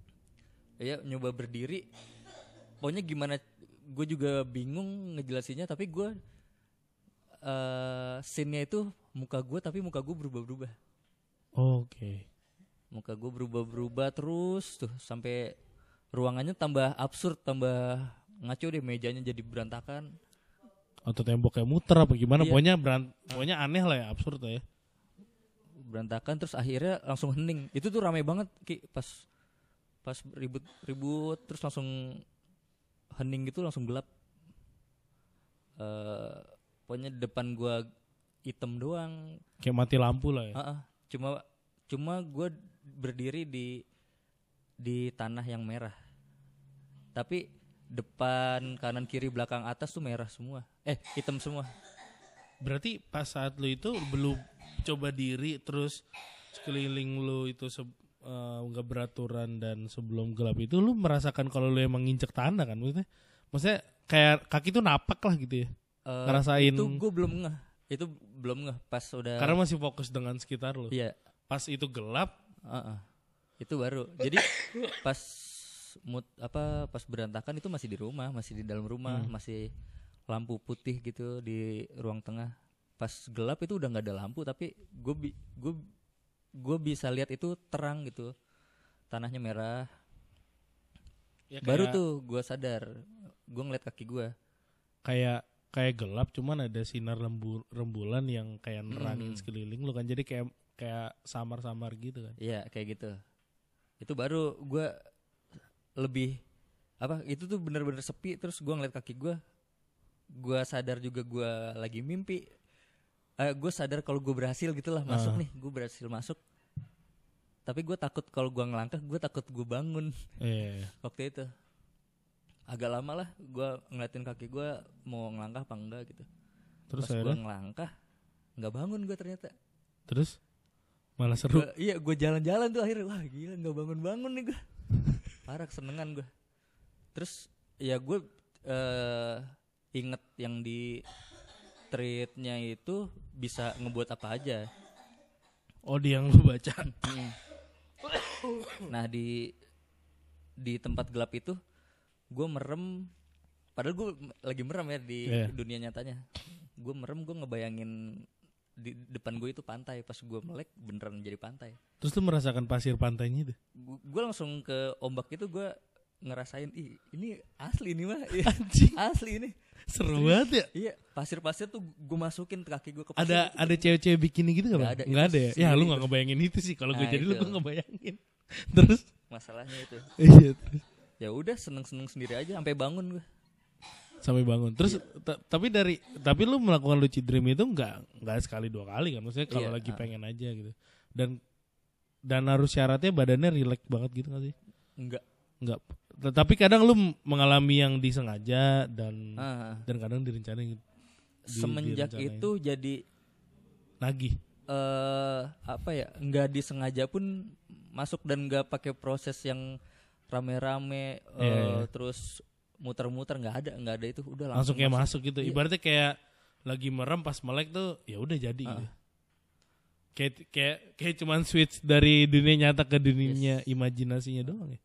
ya nyoba berdiri pokoknya gimana gue juga bingung ngejelasinnya tapi gue eh scene-nya itu muka gue tapi muka gue berubah-berubah Oke. muka gue berubah-berubah terus tuh sampai ruangannya tambah absurd tambah ngaco deh mejanya jadi berantakan Atau temboknya muter apa gimana? Iya. Pokoknya beran- pokoknya aneh lah ya, absurd lah ya. Berantakan terus akhirnya langsung hening. Itu tuh ramai banget ki. Pas pas ribut ribut terus langsung hening gitu langsung gelap. Eh pokoknya depan gua hitam doang. Kayak mati lampu lah ya. Ah, ah. cuma cuma gua berdiri di di tanah yang merah. Tapi depan kanan kiri belakang atas tuh merah semua. Eh hitam semua. Berarti pas saat lu itu belum coba diri terus sekeliling lu itu se- eh, nggak beraturan dan sebelum gelap itu lu merasakan kalau lu emang nginjek tanah kan maksudnya? Maksudnya kayak kaki tuh napak lah gitu ya. Eh, Ngerasain itu gue belum ngeh itu belum ngeh pas udah karena masih fokus dengan sekitar lu. iya Pas itu gelap, Heeh. Itu baru. Jadi pas mood apa pas berantakan itu masih di rumah, masih di dalam rumah, Hmm. masih lampu putih gitu di ruang tengah. Pas gelap itu udah nggak ada lampu tapi gue bi gue gue bisa lihat itu terang gitu. Tanahnya merah. ya Baru kayak- tuh gue sadar. Gue ngeliat kaki gue. kayak kayak gelap cuman ada sinar lembu, rembulan yang kayak nerangin Hmm. sekeliling lu kan jadi kayak kayak samar-samar gitu kan. Iya kayak gitu. Itu baru gue lebih apa itu tuh bener-bener sepi terus gue ngeliat kaki gue gue sadar juga gue lagi mimpi eh gue sadar kalau gue berhasil gitulah masuk Ah. nih gue berhasil masuk. Tapi gue takut kalau gue ngelangkah gue takut gue bangun. Iya. waktu itu. Agak lama lah gue ngeliatin kaki gue mau ngelangkah apa enggak gitu. Terus pas gue ngelangkah nggak bangun gue ternyata. Terus? Malah seru. Gua- iya gue jalan-jalan tuh akhirnya wah gila nggak bangun-bangun nih gue parah kesenengan gue terus ya gue eh inget yang di treatnya itu bisa ngebuat apa aja Oh, di yang lu baca. Mm. nah di di tempat gelap itu gue merem padahal gue lagi merem ya di Iya. dunia nyatanya gue merem gue ngebayangin di depan gue itu pantai pas gue melek beneran jadi pantai Terus lu merasakan pasir pantainya itu? gue langsung ke ombak itu gue ngerasain ih ini asli nih mah Iya, Anjing. asli ini Seru banget ya. iya pasir-pasir tuh gue masukin ke kaki gue ke pasir Ada ada cewek-cewek bikini gitu gak, Bang? ada, Nggak itu ada ya? Ya lu itu. gak ngebayangin itu sih. Kalau gue Nah, jadi lu itu. gue ngebayangin. Terus masalahnya itu iya ya udah seneng-seneng sendiri aja sampai bangun gue sampai bangun. Terus Iya. ta- tapi dari tapi lu melakukan lucid dream itu nggak nggak sekali dua kali kan? Maksudnya kalau Iya, lagi ah. pengen aja gitu. Dan dan harus syaratnya badannya rileks banget gitu gak sih? enggak Enggak. Tapi kadang lu mengalami yang disengaja dan Ah, dan kadang direncanain di- semenjak direncanain. itu jadi nagih. eh apa ya nggak disengaja pun masuk dan nggak pakai proses yang rame-rame eh, Iya, iya. terus muter-muter nggak ada nggak ada itu udah langsung langsung, kayak masuk, gitu. Iya. Ibaratnya kayak lagi merem pas melek tuh ya udah jadi Ah. gitu. Kayak kayak kayak cuman switch dari dunia nyata ke dunia imajinasinya doang ya.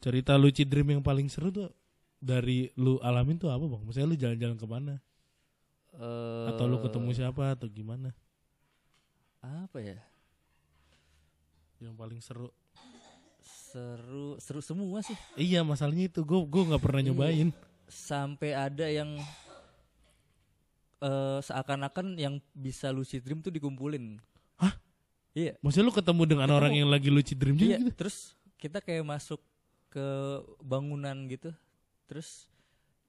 Cerita lucid dream yang paling seru tuh dari lu alamin tuh apa bang? Maksudnya lu jalan-jalan ke mana? Eh, Atau lu ketemu siapa atau gimana? apa ya Yang paling seru? seru seru semua sih Iya masalahnya itu gue gue nggak pernah Iya. nyobain. sampai ada yang eh seakan-akan yang bisa lucid dream tuh dikumpulin? Iya Maksudnya lu ketemu dengan Ketemu. orang yang lagi lucid dream juga iya gitu? terus kita kayak masuk ke bangunan gitu terus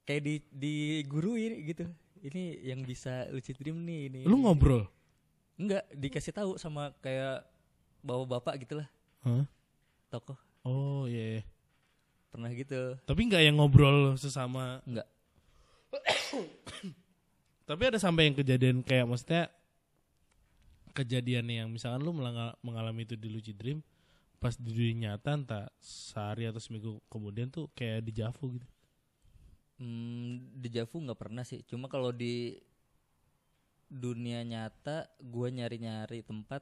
kayak di diguruin gitu ini yang bisa lucid dream nih ini Lu ini. ngobrol? enggak dikasih tahu sama kayak bawa bapak gitulah Hah? tokoh Oh iya. iya. pernah gitu Tapi nggak yang ngobrol sesama. enggak Tapi ada sampai yang kejadian kayak maksudnya kejadian yang misalkan lu mengalami itu di lucid dream pas di dunia nyata entah sehari atau seminggu kemudian tuh kayak di Javu gitu. Hmm, dejavu nggak pernah sih. Cuma kalau di dunia nyata, gue nyari-nyari tempat.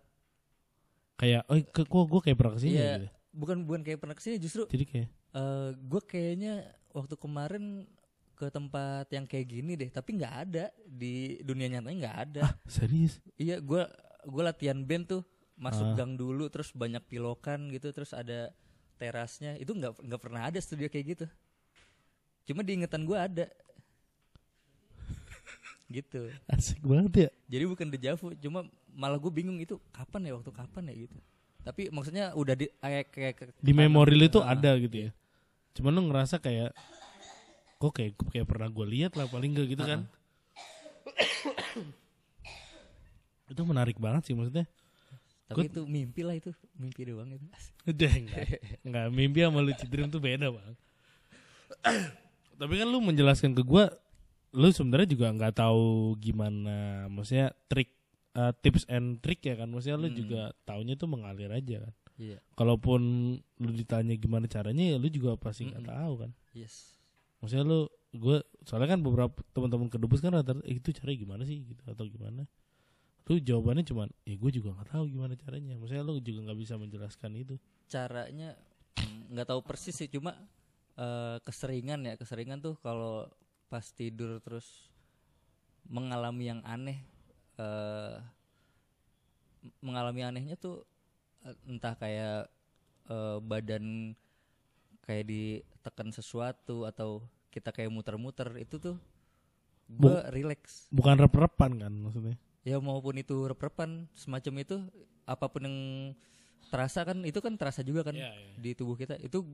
Kayak oh ke, kok gue kayak pernah ke sini Iya, ya gitu. bukan bukan kayak pernah ke sini. Justru Jadi kayak eh gue kayaknya waktu kemarin ke tempat yang kayak gini deh. Tapi nggak ada di dunia nyatanya nggak ada. ah serius. Iya, gue gue latihan band tuh masuk Ah. gang dulu, terus banyak pilokan gitu, terus ada terasnya. Itu nggak nggak pernah ada studio kayak gitu. Cuma di ingetan gue ada. gitu. Asik banget ya. Jadi bukan dejavu, cuma malah gue bingung itu kapan ya waktu kapan ya gitu. Tapi maksudnya udah di kayak kayak Di memori lu tuh Ah, ada gitu ya. Cuman lu ngerasa kayak kok kayak kayak pernah gue lihat lah paling gak gitu kan. itu menarik banget sih maksudnya. Tapi itu mimpi lah itu, mimpi doang itu. Udah enggak. enggak mimpi sama lucid dream tuh beda, Bang. Tapi kan lu menjelaskan ke gua lu sebenarnya juga nggak tahu gimana maksudnya trik eh, tips and trick ya kan maksudnya lu Hmm. juga taunya tuh mengalir aja kan Iya. kalaupun lu ditanya gimana caranya ya lu juga pasti nggak Mm-mm. tahu kan Yes. maksudnya lu gue soalnya kan beberapa teman-teman kedubes kan rata-rata "Eh, itu caranya gimana sih gitu atau gimana lu jawabannya cuman ya gue juga nggak tahu gimana caranya. Maksudnya lu juga nggak bisa menjelaskan itu. Caranya mm, nggak tahu persis sih, cuma eh, keseringan ya, keseringan tuh kalau pas tidur terus mengalami yang aneh eh mengalami anehnya tuh eh, entah kayak eh, badan kayak ditekan sesuatu atau kita kayak muter-muter itu tuh gue relax. bukan rep-repan kan maksudnya ya maupun itu rep-repan semacam itu apa pun yang terasa kan itu kan terasa juga kan Iya, iya. di tubuh kita. Itu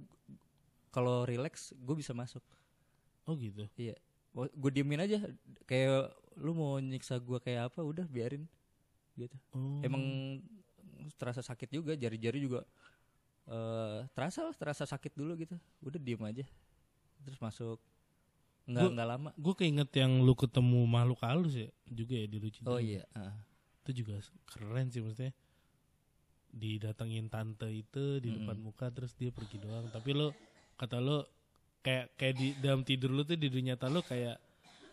kalau relax gue bisa masuk. Oh gitu? Iya. Gue diemin aja. Kayak lu mau nyiksa gue kayak apa udah biarin. Gitu. Oh. emang terasa sakit juga jari-jari juga eh terasa lah terasa sakit dulu gitu. Udah diem aja. Terus masuk nggak Gua- nggak lama. gue keinget yang lu ketemu makhluk halus ya juga ya di Lucu oh iya ah. itu juga keren sih maksudnya. Didatengin tante itu di depan Mm-mm. muka terus dia pergi doang. Tapi lo kata lo kayak kayak di dalam tidur lu tuh di dunia nyata lu kayak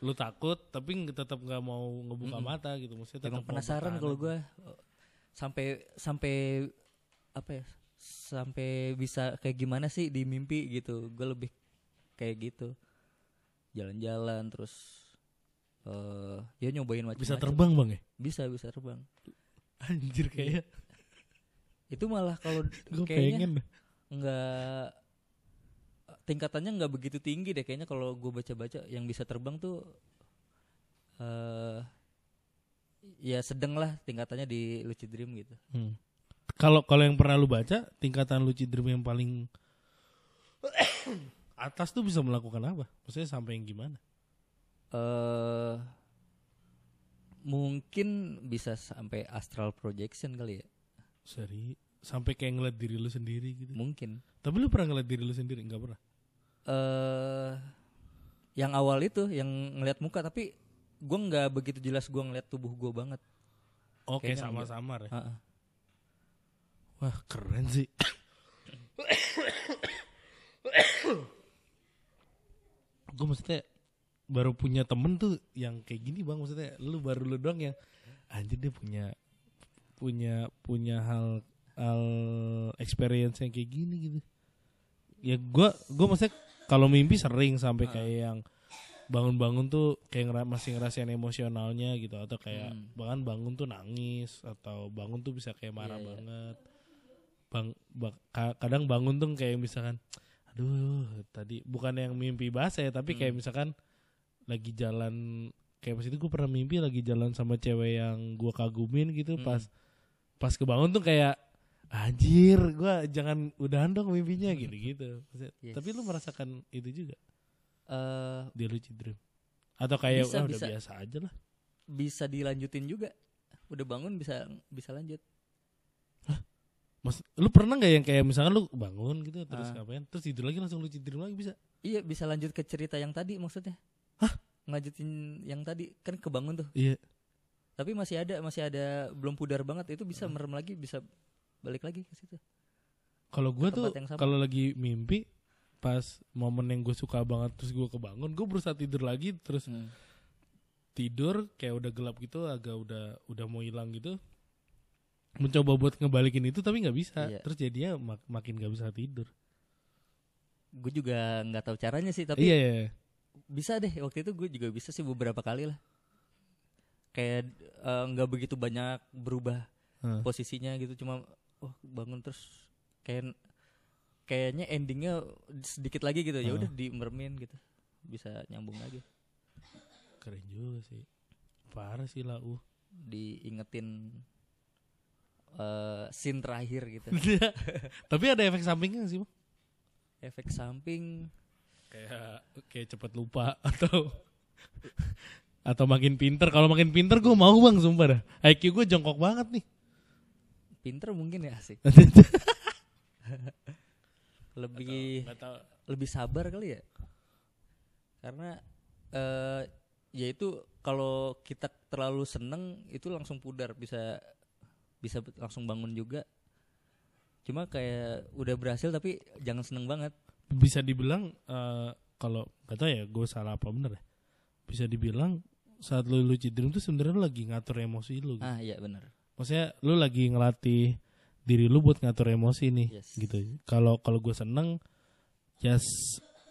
lu takut tapi tetap nggak mau ngebuka Mm-mm. mata gitu. Maksudnya tetap penasaran kalau gue sampai sampai apa ya sampai bisa kayak gimana sih di mimpi gitu. Gue lebih kayak gitu jalan-jalan terus eh ya nyobain macam bisa terbang bang ya? Bisa bisa terbang. Anjir kayak itu malah kalau kayaknya pengen nggak tingkatannya nggak begitu tinggi deh. Kayaknya kalau gue baca-baca yang bisa terbang tuh eh ya sedang lah tingkatannya di Lucid Dream gitu. Hmm. Kalau kalau yang pernah lu baca, tingkatan lucid dream yang paling atas tuh bisa melakukan apa? Maksudnya sampai yang gimana? eh mungkin bisa sampai astral projection kali ya Seri sampai kayak ngeliat diri lu sendiri gitu. mungkin Tapi lu pernah ngeliat diri lu sendiri? Enggak pernah. eh yang awal itu yang ngelihat muka tapi gue nggak begitu jelas gue ngeliat tubuh gue banget Oke, Kayaknya sama-sama ya. Heeh. Wah, keren sih. gue maksudnya baru punya temen tuh yang kayak gini bang maksudnya lu baru lu doang yang anjir dia punya punya punya hal hal experience yang kayak gini gitu ya gue gue maksudnya kalau mimpi sering sampai Ah. kayak yang bangun-bangun tuh kayak ngera- masih ngerasain emosionalnya gitu atau kayak Hmm. bahkan bangun tuh nangis atau bangun tuh bisa kayak marah Iya, iya. banget bang ba- ka- kadang bangun tuh kayak misalkan aduh tadi bukan yang mimpi bahasa ya tapi kayak Hmm. misalkan lagi jalan kayak pas itu gue pernah mimpi lagi jalan sama cewek yang gue kagumin gitu Hmm. pas pas kebangun tuh kayak anjir gue jangan udahan dong mimpinya gitu gitu Yes. tapi lu merasakan itu juga eh di lucid dream atau kayak Bisa, "Ah, udah bisa. biasa aja lah bisa dilanjutin juga udah bangun bisa bisa lanjut Mas, lu pernah nggak yang kayak misalkan lu bangun gitu terus Ah. ngapain? Terus tidur lagi langsung lucid dream lagi bisa? Iya bisa lanjut ke cerita yang tadi maksudnya. Hah? ngajutin yang tadi kan kebangun tuh. Iya. Tapi masih ada masih ada belum pudar banget itu bisa merem lagi bisa balik lagi ke situ. Kalau gue Ke tuh kalau lagi mimpi pas momen yang gue suka banget terus gue kebangun gue berusaha tidur lagi terus Hmm. tidur kayak udah gelap gitu agak udah udah mau hilang gitu mencoba buat ngebalikin itu tapi nggak bisa Iya. terus jadinya mak- makin nggak bisa tidur Gue juga nggak tahu caranya sih, tapi iya iya bisa deh. Waktu itu gue juga bisa sih beberapa kali lah. Kayak eh, nggak begitu banyak berubah Hah. posisinya gitu, cuma oh bangun terus kayak kayaknya endingnya sedikit lagi gitu. Ya udah dimermin gitu, bisa nyambung lagi. keren juga sih parah sih lah uh Diingetin eh scene terakhir gitu. tapi ada efek sampingnya sih bang? Efek samping. Kayak kayak cepet lupa atau atau makin pinter. Kalau makin pinter gue mau bang sumpah dah. IQ gue jongkok banget nih. Pinter mungkin ya sih. lebih tahu. lebih sabar kali ya? Karena eh ya itu kalau kita terlalu seneng itu langsung pudar. Bisa bisa langsung bangun juga. Cuma kayak udah berhasil tapi jangan seneng banget. Bisa dibilang eh, kalau nggak tahu ya gue salah apa bener ya. Bisa dibilang saat lu lucid dream tuh sebenarnya lu lagi ngatur emosi lu gitu. ah iya benar maksudnya lu lagi ngelatih diri lu buat ngatur emosi nih Yes. gitu. Kalau kalau gue seneng ya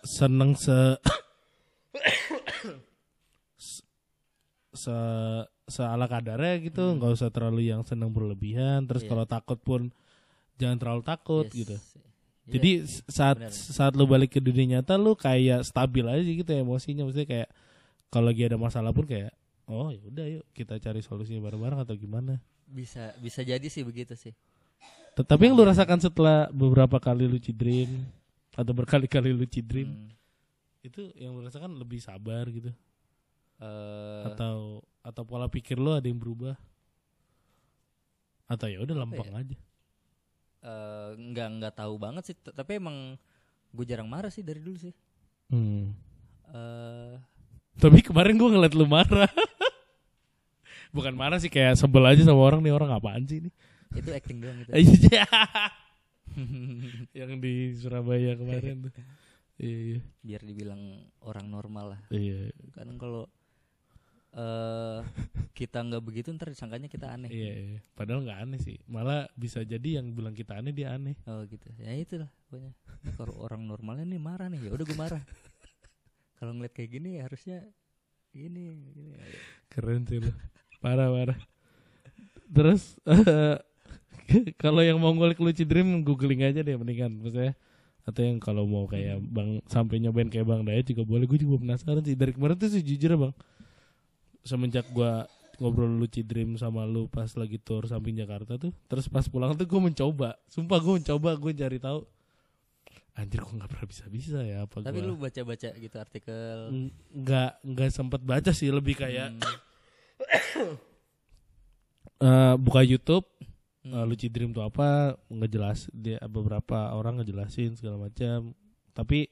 seneng se se- se seala kadarnya gitu Hmm. nggak usah terlalu yang seneng berlebihan terus Iya. kalau takut pun jangan terlalu takut Yes. gitu Ya, jadi s- saat benar. saat lu balik ke dunia nyata lu kayak stabil aja gitu emosinya maksudnya kayak kalau lagi ada masalah pun kayak oh ya udah yuk kita cari solusinya bareng-bareng atau gimana bisa bisa jadi sih begitu sih Tetapi yang lu rasakan setelah beberapa kali lu cidrin atau berkali-kali lu cidrin Hmm. itu yang lu rasakan lebih sabar gitu Eh, atau atau pola pikir lu ada yang berubah atau ya udah lempeng aja. eh, nggak nggak tahu banget sih tapi emang gue jarang marah sih dari dulu sih Hmm. eh Tapi kemarin gua ngeliat lu marah. Bukan marah sih kayak sebel aja sama orang nih orang apaan sih ini? itu acting doang gitu Iya. yang di Surabaya kemarin tuh. Iya, iya. biar dibilang orang normal lah Iya. kan kalau eh kita nggak begitu ntar disangkanya kita aneh. Iya, iya. Padahal nggak aneh sih. Malah bisa jadi yang bilang kita aneh dia aneh. oh gitu. Ya itulah pokoknya. Ini kalau orang normalnya nih marah nih. Ya udah gue marah. Kalau ngeliat kayak gini ya harusnya gini gini. Keren sih lu. Parah parah. Terus eh, kalau yang mau ngulik Lucid Dream googling aja deh mendingan. Maksudnya atau yang kalau mau kayak Bang sampai nyobain kayak Bang Dayat juga boleh. Gue juga penasaran sih. Dari kemarin tuh sejujurnya Bang semenjak gua ngobrol Lucid Dream sama lu pas lagi tour samping Jakarta tuh terus pas pulang tuh gue mencoba. Sumpah gue mencoba gue cari tahu anjir kok nggak pernah bisa bisa ya apa tapi gua? lu baca-baca gitu artikel. Ng- nggak nggak sempet baca sih lebih kayak hmm, eh, buka YouTube hmm, uh, Lucid Dream itu apa ngejelas dia beberapa orang ngejelasin segala macam. Tapi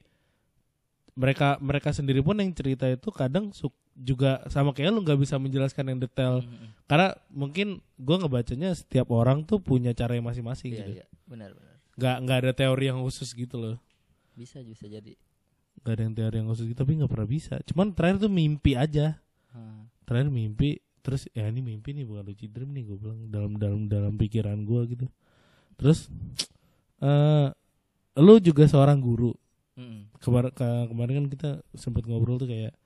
mereka mereka sendiri pun yang cerita itu kadang suk- juga sama kayak lu nggak bisa menjelaskan yang detail. Hmm, hmm. karena mungkin gua ngebacanya setiap orang tuh punya cara yang masing-masing iya gitu. iya. Benar benar. Nggak nggak ada teori yang khusus gitu loh. Bisa bisa jadi. Nggak ada yang teori yang khusus gitu tapi nggak pernah bisa. Cuman terakhir tuh mimpi aja. Ah, terakhir mimpi terus ya ini mimpi nih bukan lucid dream nih gue bilang dalam dalam dalam pikiran gue gitu. Terus eh lu juga seorang guru. Mm-mm. Kemar ke- kemarin kan kita sempat ngobrol tuh kayak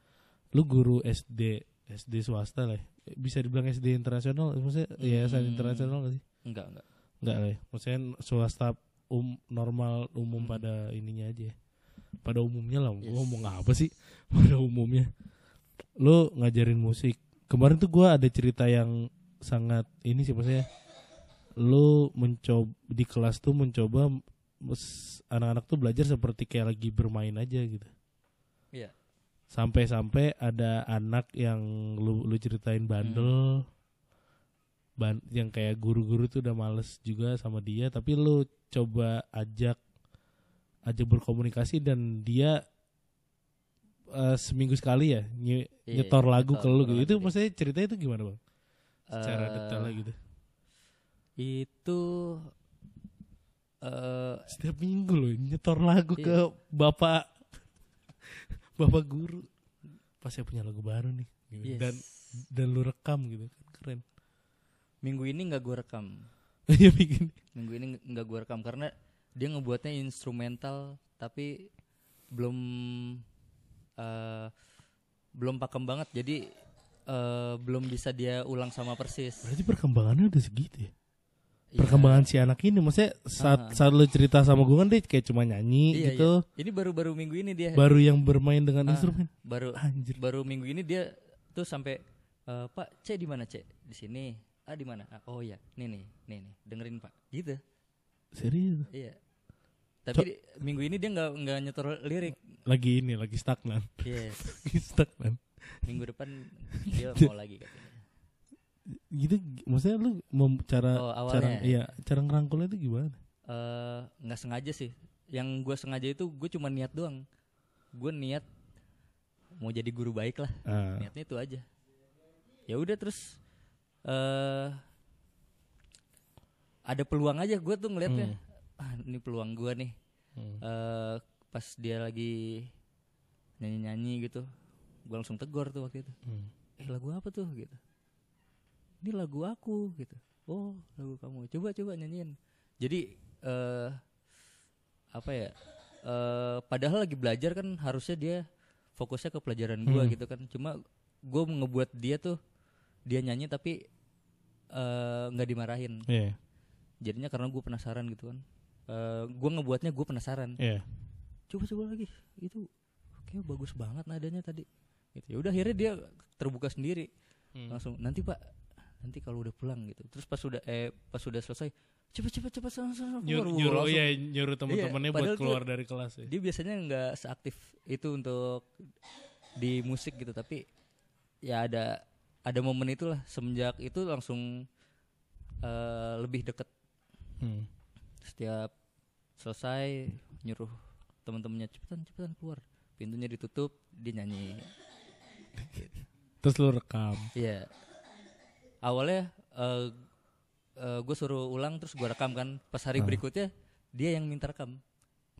lu guru SD SD swasta lah ya. bisa dibilang SD internasional maksudnya yayasan Hmm. internasional gak sih enggak enggak enggak lah ya. maksudnya swasta um normal umum Hmm. pada ininya aja ya. pada umumnya lah Yes. gua ngomong apa sih pada umumnya lu ngajarin musik kemarin tuh gua ada cerita yang sangat ini sih maksudnya lu mencoba di kelas tuh mencoba anak-anak tuh belajar seperti kayak lagi bermain aja gitu iya sampai-sampai ada anak yang lu lu ceritain bandel ban yang kayak guru-guru tuh udah males juga sama dia tapi lu coba ajak ajak berkomunikasi dan dia eh, seminggu sekali ya nye- Iya, nyetor lagu nyetor ke lu gitu. itu maksudnya ceritanya itu gimana bang? Secara Eh, detailnya gitu. itu eh Setiap minggu loh nyetor lagu Iya. ke bapak bapak guru. Pas saya punya lagu baru nih. gitu. yes. Dan dan lu rekam gitu kan keren. minggu ini nggak gue rekam. Iya bikin. Minggu ini nggak- gue rekam karena dia ngebuatnya instrumental tapi belum eh belum pakem banget jadi eh belum bisa dia ulang sama persis. Berarti perkembangannya udah segitu ya. Iya. Perkembangan si anak ini maksudnya saat Ah. saat lu cerita sama gue kan dia kayak cuma nyanyi Iya, gitu. iya. Ini baru-baru minggu ini dia Baru yang bermain dengan Ah, instrumen. baru Anjir. baru minggu ini dia tuh sampai eh, Pak C di mana C di sini ah di mana Ah, oh ya nih nih nih nih dengerin Pak gitu Serius. iya tapi di- minggu ini dia nggak nggak nyetor lirik Lagi ini lagi stagnan. yes Lagi stagnan. minggu depan dia mau lagi katanya Gitu maksudnya lu mem, cara Oh, cara awalnya. iya, cara ngerangkulnya itu gimana? Eh, nggak sengaja sih. Yang gue sengaja itu gue cuma niat doang. Gue niat mau jadi guru baik lah. Ah, niatnya itu aja. Ya udah terus eh ada peluang aja gue tuh ngeliatnya. Ah ini peluang gue nih. Hmm. eh pas dia lagi nyanyi nyanyi gitu gue langsung tegur tuh waktu itu. Hmm. eh lagu apa tuh? Gitu ini lagu aku gitu. Oh lagu kamu. Coba coba nyanyiin. Jadi eh apa ya? Eh padahal lagi belajar kan harusnya dia fokusnya ke pelajaran gua Hmm. gitu kan. Cuma gue ngebuat dia tuh dia nyanyi tapi eh nggak dimarahin. Iya. jadinya karena gue penasaran gitu kan. Eh gue ngebuatnya gue penasaran. Iya. coba coba lagi. Itu kayak bagus banget nadanya tadi. Gitu. Ya udah akhirnya dia terbuka sendiri. Hmm. langsung nanti pak nanti kalau udah pulang gitu terus pas udah eh pas udah selesai cepet cepet cepet sana sana keluar. Nyuruh, Wah, nyuruh langsung. ya nyuruh teman-temannya buat padahal tuh keluar dari kelas ya. dia biasanya nggak seaktif itu untuk di musik gitu tapi ya ada ada momen itulah semenjak itu langsung eh, lebih deket Hmm. setiap selesai nyuruh teman-temannya cepetan cepetan keluar pintunya ditutup dia nyanyi Terus lu rekam. Iya. Awalnya eh gue suruh ulang terus gue rekam kan. Pas hari Ah. berikutnya dia yang minta rekam.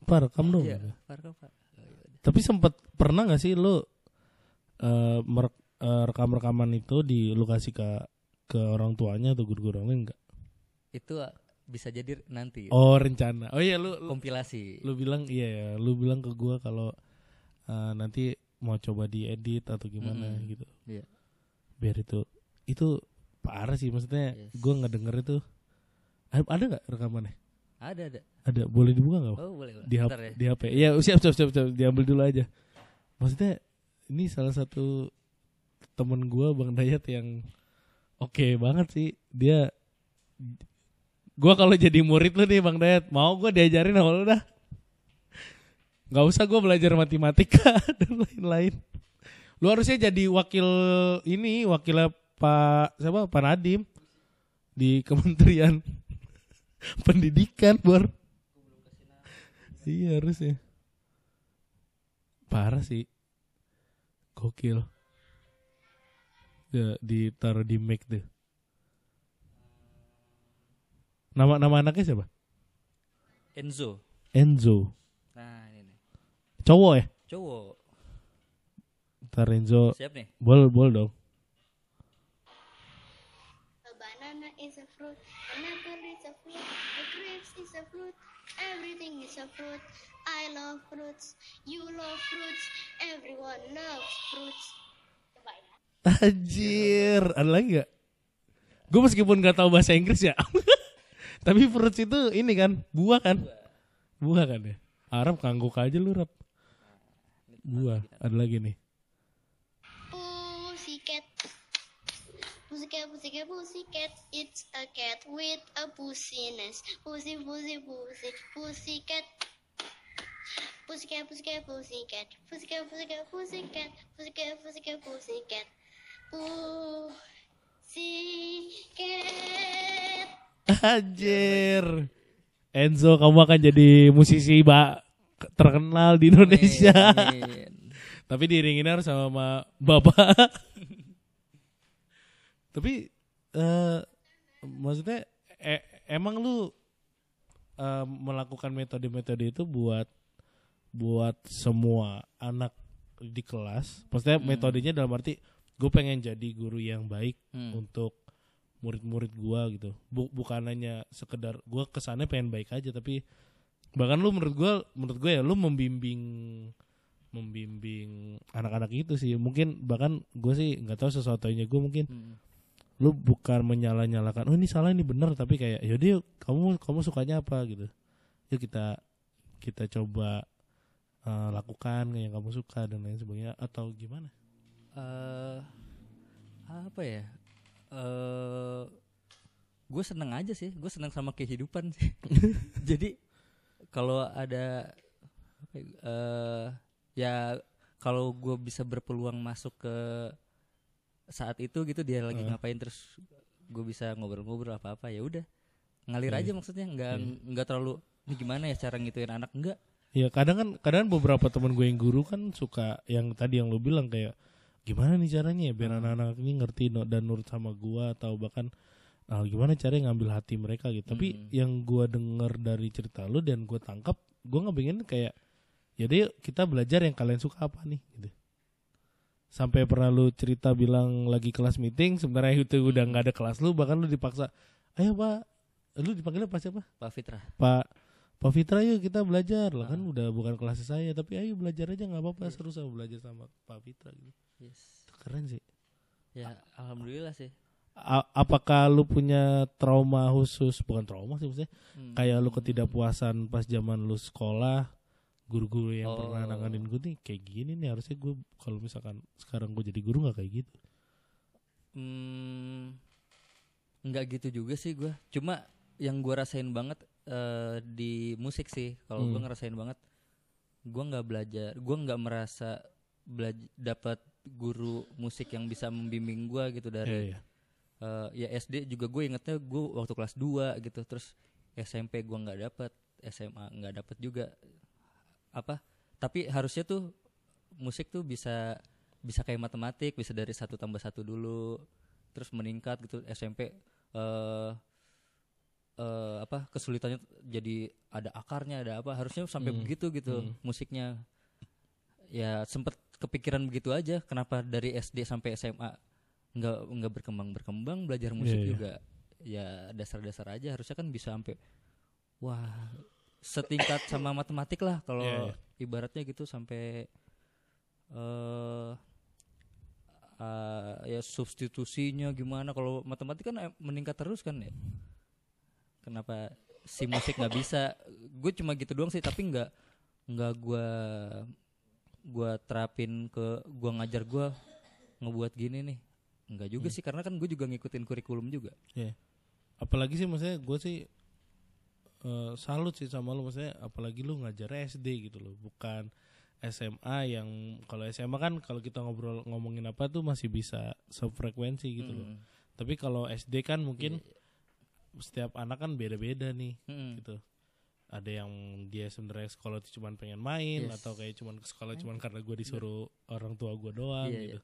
Pak rekam dong. Iya, Pak rekam Pak. Oh, iya. Tapi sempat pernah gak sih lu eh merek- eh, rekam-rekaman itu di lu kasih ke ke orang tuanya atau guru-guru lain enggak? Itu ah, bisa jadi nanti Oh, rencana. Oh iya lu lu, kompilasi. lu bilang iya ya, lu bilang ke gua kalau eh, nanti mau coba diedit atau gimana Mm-mm. gitu. Iya. Biar itu itu parah sih maksudnya Yes. nggak denger itu. Ada ada nggak rekamannya? Ada ada. Ada, boleh dibuka nggak? Oh boleh. boleh. di HP, ya. di HP. Iya, siap, siap, siap, siap, diambil dulu aja. Maksudnya ini salah satu temen gua Bang Dayat yang oke banget sih. Dia gua kalau jadi murid lu nih Bang Dayat, mau gua diajarin sama lu dah. Gak usah gua belajar matematika dan lain-lain. Lu harusnya jadi wakil ini, wakilnya Pak siapa? Pak Nadim di Kementerian Pendidikan, Bor. Iya harusnya. Parah sih. Gokil. Ya, ditaruh di mic tuh. Nama nama anaknya siapa? Enzo. Enzo. Nah ini nih. Cowok ya? Cowok. Ntar Enzo Siap nih. bol bol dong. A banana is a fruit, an apple is a fruit, a grapes is a fruit, everything is a fruit. I love fruits, you love fruits, everyone loves fruits. Bye. Anjir, ada lagi gak? Gue meskipun gak tahu bahasa Inggris ya. Tapi fruits itu ini kan, buah kan? Buah kan ya? Arab kangguk aja lu, Rap. Buah, ada lagi nih. Pussycat, pussycat, pussycat. It's a cat with a pussiness. Pussy, pussy, pussy, pussycat. Pussycat, pussycat, pussycat. Pussycat, pussycat, pussycat. Pussycat, pussycat, pussycat. Pussycat. Anjir. Enzo, kamu akan jadi musisi ba terkenal di Indonesia. Amin. Tapi diiringin harus sama ma- bapak. Tapi eh maksudnya e- emang lu eh, melakukan metode-metode itu buat buat semua anak di kelas. Maksudnya Hmm. metodenya dalam arti gue pengen jadi guru yang baik Hmm. untuk murid-murid gua gitu. Bu- bukan hanya sekedar gua kesannya pengen baik aja tapi bahkan lu menurut gua menurut gue ya lu membimbing membimbing anak-anak itu sih. Mungkin bahkan gue sih nggak tahu sesuatunya gue mungkin Hmm. Lu bukan menyala-nyalakan oh ini salah ini benar tapi kayak yaudah yuk kamu kamu sukanya apa gitu yuk kita kita coba eh, lakukan yang kamu suka dan lain sebagainya atau gimana eh apa ya? Eh gue seneng aja sih, gue seneng sama kehidupan sih. Jadi kalau ada eh ya kalau gue bisa berpeluang masuk ke saat itu gitu dia lagi Eh. ngapain terus gue bisa ngobrol-ngobrol apa apa ya udah ngalir Iya. aja maksudnya nggak Iya. nggak terlalu ini gimana ya cara ngituin anak enggak ya kadang kan kadang beberapa teman gue yang guru kan suka yang tadi yang lu bilang kayak gimana nih caranya ya biar anak-anak ini ngerti no- dan nurut sama gua atau bahkan ah, gimana caranya ngambil hati mereka gitu tapi Hmm. yang gua denger dari cerita lu dan gua tangkap gua ngepengen kayak ya yuk kita belajar yang kalian suka apa nih gitu sampai pernah lu cerita bilang lagi kelas meeting sebenarnya itu udah nggak ada kelas lu bahkan lu dipaksa ayo pak. Lu dipanggilnya pas siapa? Pak Fitra. Pak Pak Fitra yuk kita belajar. Lah kan Ah. udah bukan kelas saya tapi ayo belajar aja nggak apa-apa seru sama belajar sama Pak Fitra gitu. Yes. Itu keren sih. Ya alhamdulillah sih. A- apakah lu punya trauma khusus? Bukan trauma sih maksudnya. Hmm. kayak lu ketidakpuasan pas zaman lu sekolah guru-guru yang Oh. pernah nanganin gue nih kayak gini nih harusnya gue kalau misalkan sekarang gue jadi guru nggak kayak gitu Hmm, nggak gitu juga sih gue. Cuma yang gue rasain banget eh, di musik sih. Kalau gue Hmm. ngerasain banget, gue nggak belajar, gue nggak merasa belaj- dapat guru musik yang bisa membimbing gue gitu dari iya. eh, ya SD juga gue ingetnya gue waktu kelas 2 gitu. Terus SMP gue nggak dapet, SMA nggak dapet juga. Apa? Tapi harusnya tuh musik tuh bisa bisa kayak matematik bisa dari satu tambah satu dulu terus meningkat gitu SMP eh eh, apa kesulitannya jadi ada akarnya ada apa harusnya sampai Hmm. begitu gitu Hmm. musiknya ya sempet kepikiran begitu aja kenapa dari SD sampai SMA nggak nggak berkembang berkembang belajar musik Iya, iya. juga ya dasar-dasar aja harusnya kan bisa sampai wah setingkat sama matematik lah kalau Iya, iya. ibaratnya gitu sampai eh eh, ya substitusinya gimana. Kalau matematik kan meningkat terus kan ya. Kenapa si musik nggak bisa? Gue cuma gitu doang sih tapi nggak nggak gue gua terapin ke gua ngajar gua ngebuat gini nih. Nggak juga Hmm. sih karena kan gue juga ngikutin kurikulum juga. Apalagi sih maksudnya gue sih eh, salut sih sama lu maksudnya apalagi lu ngajar SD gitu loh bukan SMA yang kalau SMA kan kalau kita ngobrol ngomongin apa tuh masih bisa sefrekuensi gitu loh. Mm. tapi kalau SD kan mungkin Iya, setiap anak kan beda-beda nih Mm. gitu. Ada yang dia sebenarnya sekolah tuh cuman pengen main Yes. atau kayak cuman ke sekolah cuman karena gue disuruh orang tua gue doang Iya, gitu.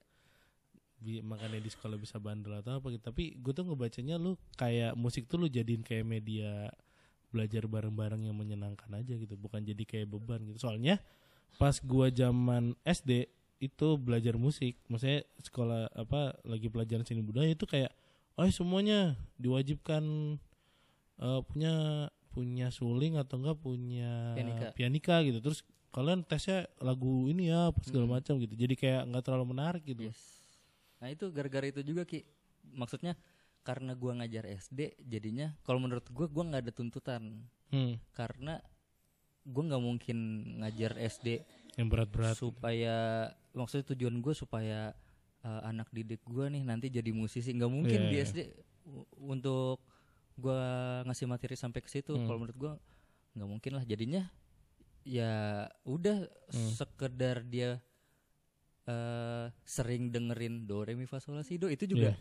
Bi- makanya di sekolah bisa bandel atau apa gitu. Tapi gue tuh ngebacanya lu kayak musik tuh lu jadiin kayak media belajar bareng-bareng yang menyenangkan aja gitu bukan jadi kayak beban gitu soalnya pas gua zaman SD itu belajar musik maksudnya sekolah apa lagi pelajaran seni budaya itu kayak oh semuanya diwajibkan eh, punya punya suling atau enggak punya Pianika. pianika gitu terus kalian tesnya lagu ini ya apa segala Hmm. macam gitu jadi kayak nggak terlalu menarik gitu Yes. Nah itu gara-gara itu juga ki, maksudnya karena gua ngajar SD, jadinya kalau menurut gua gua nggak ada tuntutan Hmm, karena gua nggak mungkin ngajar SD yang berat-berat supaya maksudnya tujuan gue supaya uh, anak didik gua nih nanti jadi musisi nggak mungkin Iya, di iya. SD untuk gua ngasih materi sampai ke situ Hmm. kalau menurut gua nggak mungkin lah jadinya ya udah Hmm. sekedar dia eh sering dengerin do re mi fa sol la si do itu juga Iya.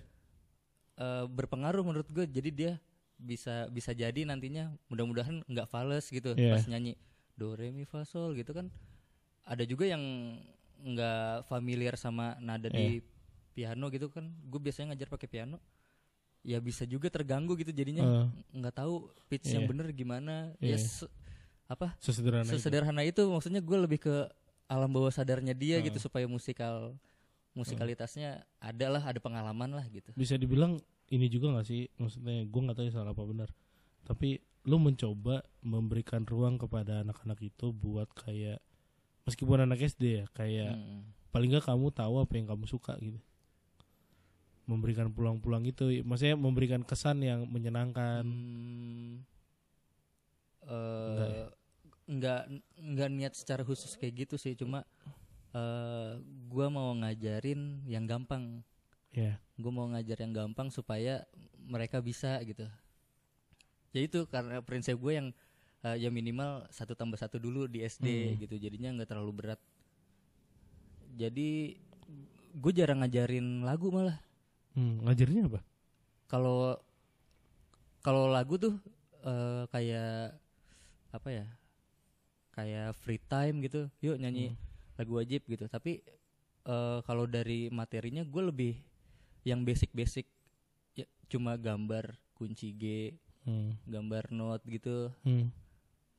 Eh, berpengaruh menurut gue jadi dia bisa bisa jadi nantinya mudah-mudahan nggak fales gitu Iya. pas nyanyi do re mi fa sol gitu kan ada juga yang nggak familiar sama nada di Iya. piano gitu kan gue biasanya ngajar pakai piano ya bisa juga terganggu gitu jadinya nggak tahu pitch yang Iya. bener gimana Iya. ya se- apa Sesederhana itu. sesederhana itu. maksudnya gue lebih ke alam bawah sadarnya dia Eh. gitu supaya musikal musikalitasnya ada lah ada pengalaman lah gitu Bisa dibilang ini juga gak sih? Maksudnya gue gak tahu ya salah apa benar. Tapi lu mencoba memberikan ruang kepada anak-anak itu buat kayak meskipun anak SD ya kayak Mm. paling nggak kamu tahu apa yang kamu suka gitu memberikan pulang-pulang itu maksudnya memberikan kesan yang menyenangkan Hmm, Enggak eh nggak nggak niat secara khusus kayak gitu sih cuma eh gua mau ngajarin yang gampang. Ya gue mau ngajar yang gampang supaya mereka bisa gitu. Ya itu karena prinsip gue yang eh, ya minimal satu tambah satu dulu di SD Hmm. gitu. Jadinya nggak terlalu berat. Jadi gue jarang ngajarin lagu malah. Hmm, ngajarnya apa? Kalau kalau lagu tuh eh, kayak apa ya kayak free time gitu. Yuk nyanyi lagu wajib gitu tapi eh, kalau dari materinya gue lebih yang basic-basic ya cuma gambar kunci G hmm. gambar not gitu Hmm.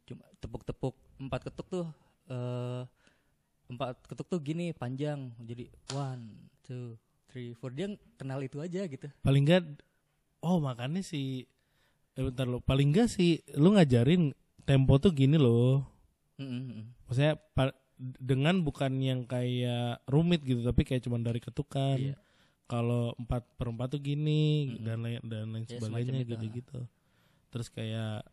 cuma tepuk-tepuk empat ketuk tuh eh empat ketuk tuh gini panjang jadi one two three four dia kenal itu aja gitu paling nggak oh makanya si eh, bentar lo paling nggak sih lu ngajarin tempo tuh gini loh Mm, mm, mm. maksudnya pa- dengan bukan yang kayak rumit gitu tapi kayak cuman dari ketukan Iya. kalau empat per empat tuh gini Mm-mm. dan lain dan lain Ya, sebagainya gitu ah. gitu terus kayak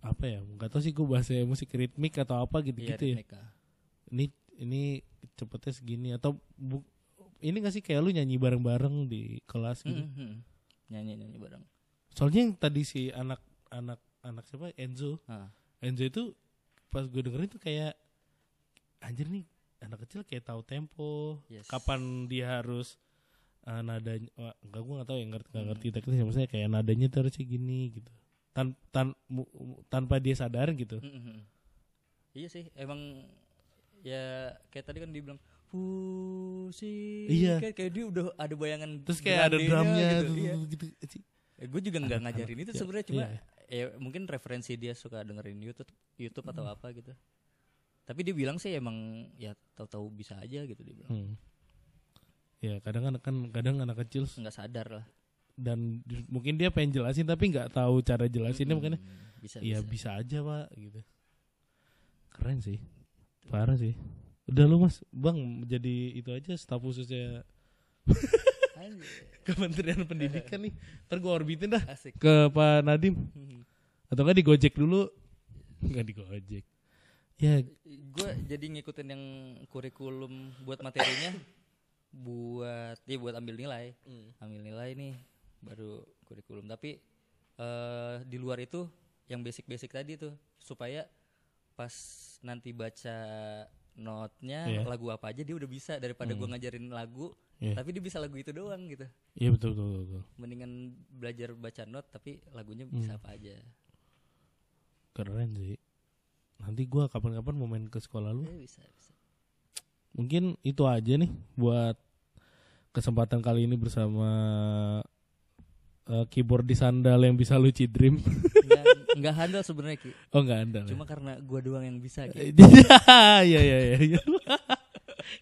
apa ya nggak tahu sih gue bahasa musik ritmik atau apa gitu Iya, gitu ya ritmika. ini ini cepetnya segini atau bu, ini gak sih kayak lu nyanyi bareng-bareng di kelas gitu Mm, mm, mm. nyanyi nyanyi bareng soalnya yang tadi si anak anak anak siapa Enzo Ah. Enzo itu pas gue dengerin tuh kayak anjir nih anak kecil kayak tahu tempo Yes. kapan dia harus uh, nadanya wah, enggak gue nggak tahu ya ngerti nggak Hmm. ngerti teknisnya maksudnya kayak nadanya tuh harusnya gini gitu tan tan mu- tanpa dia sadar gitu Mm, mm, mm. iya sih emang ya kayak tadi kan dibilang pusing Iya. kayak, kayak dia udah ada bayangan terus kayak ada drumnya gitu, iya. gitu, gitu. gue juga nggak ngajarin itu ya, sebenarnya cuma iya. ya mungkin referensi dia suka dengerin YouTube YouTube atau apa gitu tapi dia bilang sih emang ya tahu-tahu bisa aja gitu dia bilang. Hmm. ya kadang kan kan kadang anak kecil nggak sadar lah. dan di- mungkin dia pengen jelasin tapi nggak tahu cara jelasinnya Mm, makanya bisa ya bisa. bisa aja pak gitu. Keren sih. Parah sih. Udah lu mas. Bang jadi itu aja staf khususnya Kementerian Pendidikan nih. Ntar gue orbitin dah asik. ke Pak Nadim. Atau nggak di Gojek dulu. Nggak di Gojek ya gue jadi ngikutin yang kurikulum buat materinya buat ya buat ambil nilai ambil nilai nih baru kurikulum tapi eh di luar itu yang basic-basic tadi tuh supaya pas nanti baca notnya Iya. lagu apa aja dia udah bisa daripada gua Hmm. ngajarin lagu Iya. tapi dia bisa lagu itu doang gitu iya betul betul betul, betul. mendingan belajar baca not tapi lagunya Hmm. bisa apa aja keren sih nanti gua kapan-kapan mau main ke sekolah lu Eh, bisa bisa mungkin itu aja nih buat kesempatan kali ini bersama eh, keyboard di sandal yang bisa lu cidrim nggak nggak handal sebenarnya ki oh nggak ada cuma karena gua doang yang bisa ki Iya iya iya. iya.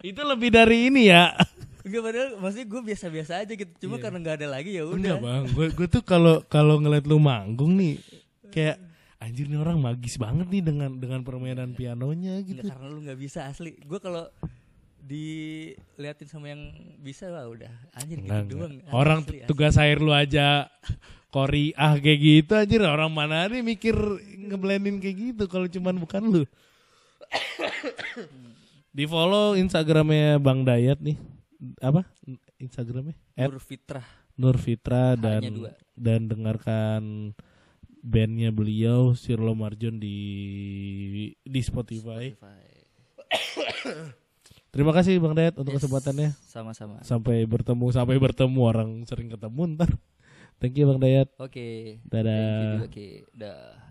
itu lebih dari ini ya. Enggak padahal maksudnya gue biasa-biasa aja gitu. Cuma Iya. karena nggak ada lagi ya udah. Enggak bang, gue gue tuh kalau kalau ngeliat lu manggung nih kayak anjir nih orang magis banget nih dengan dengan permainan pianonya Enggak gitu. karena lu nggak bisa asli. Gue kalau diliatin sama yang bisa wah udah anjir gitu Enggak, doang. Orang Asli, asli. tugas air lu aja kori ah kayak gitu anjir orang mana nih mikir ngeblendin kayak gitu kalau cuman bukan lu. Di follow Instagramnya Bang Dayat nih apa Instagramnya? Nur Fitrah. Nur Fitra dan dan dengarkan bandnya beliau Sirlo Marjon di di Spotify. Spotify. Terima kasih Bang Dayat untuk Yes, kesempatannya. Sama-sama. Sampai bertemu sampai bertemu orang sering ketemu ntar. Thank you Bang Dayat. Oke. Dadah. Thank you juga, Ki. Dah.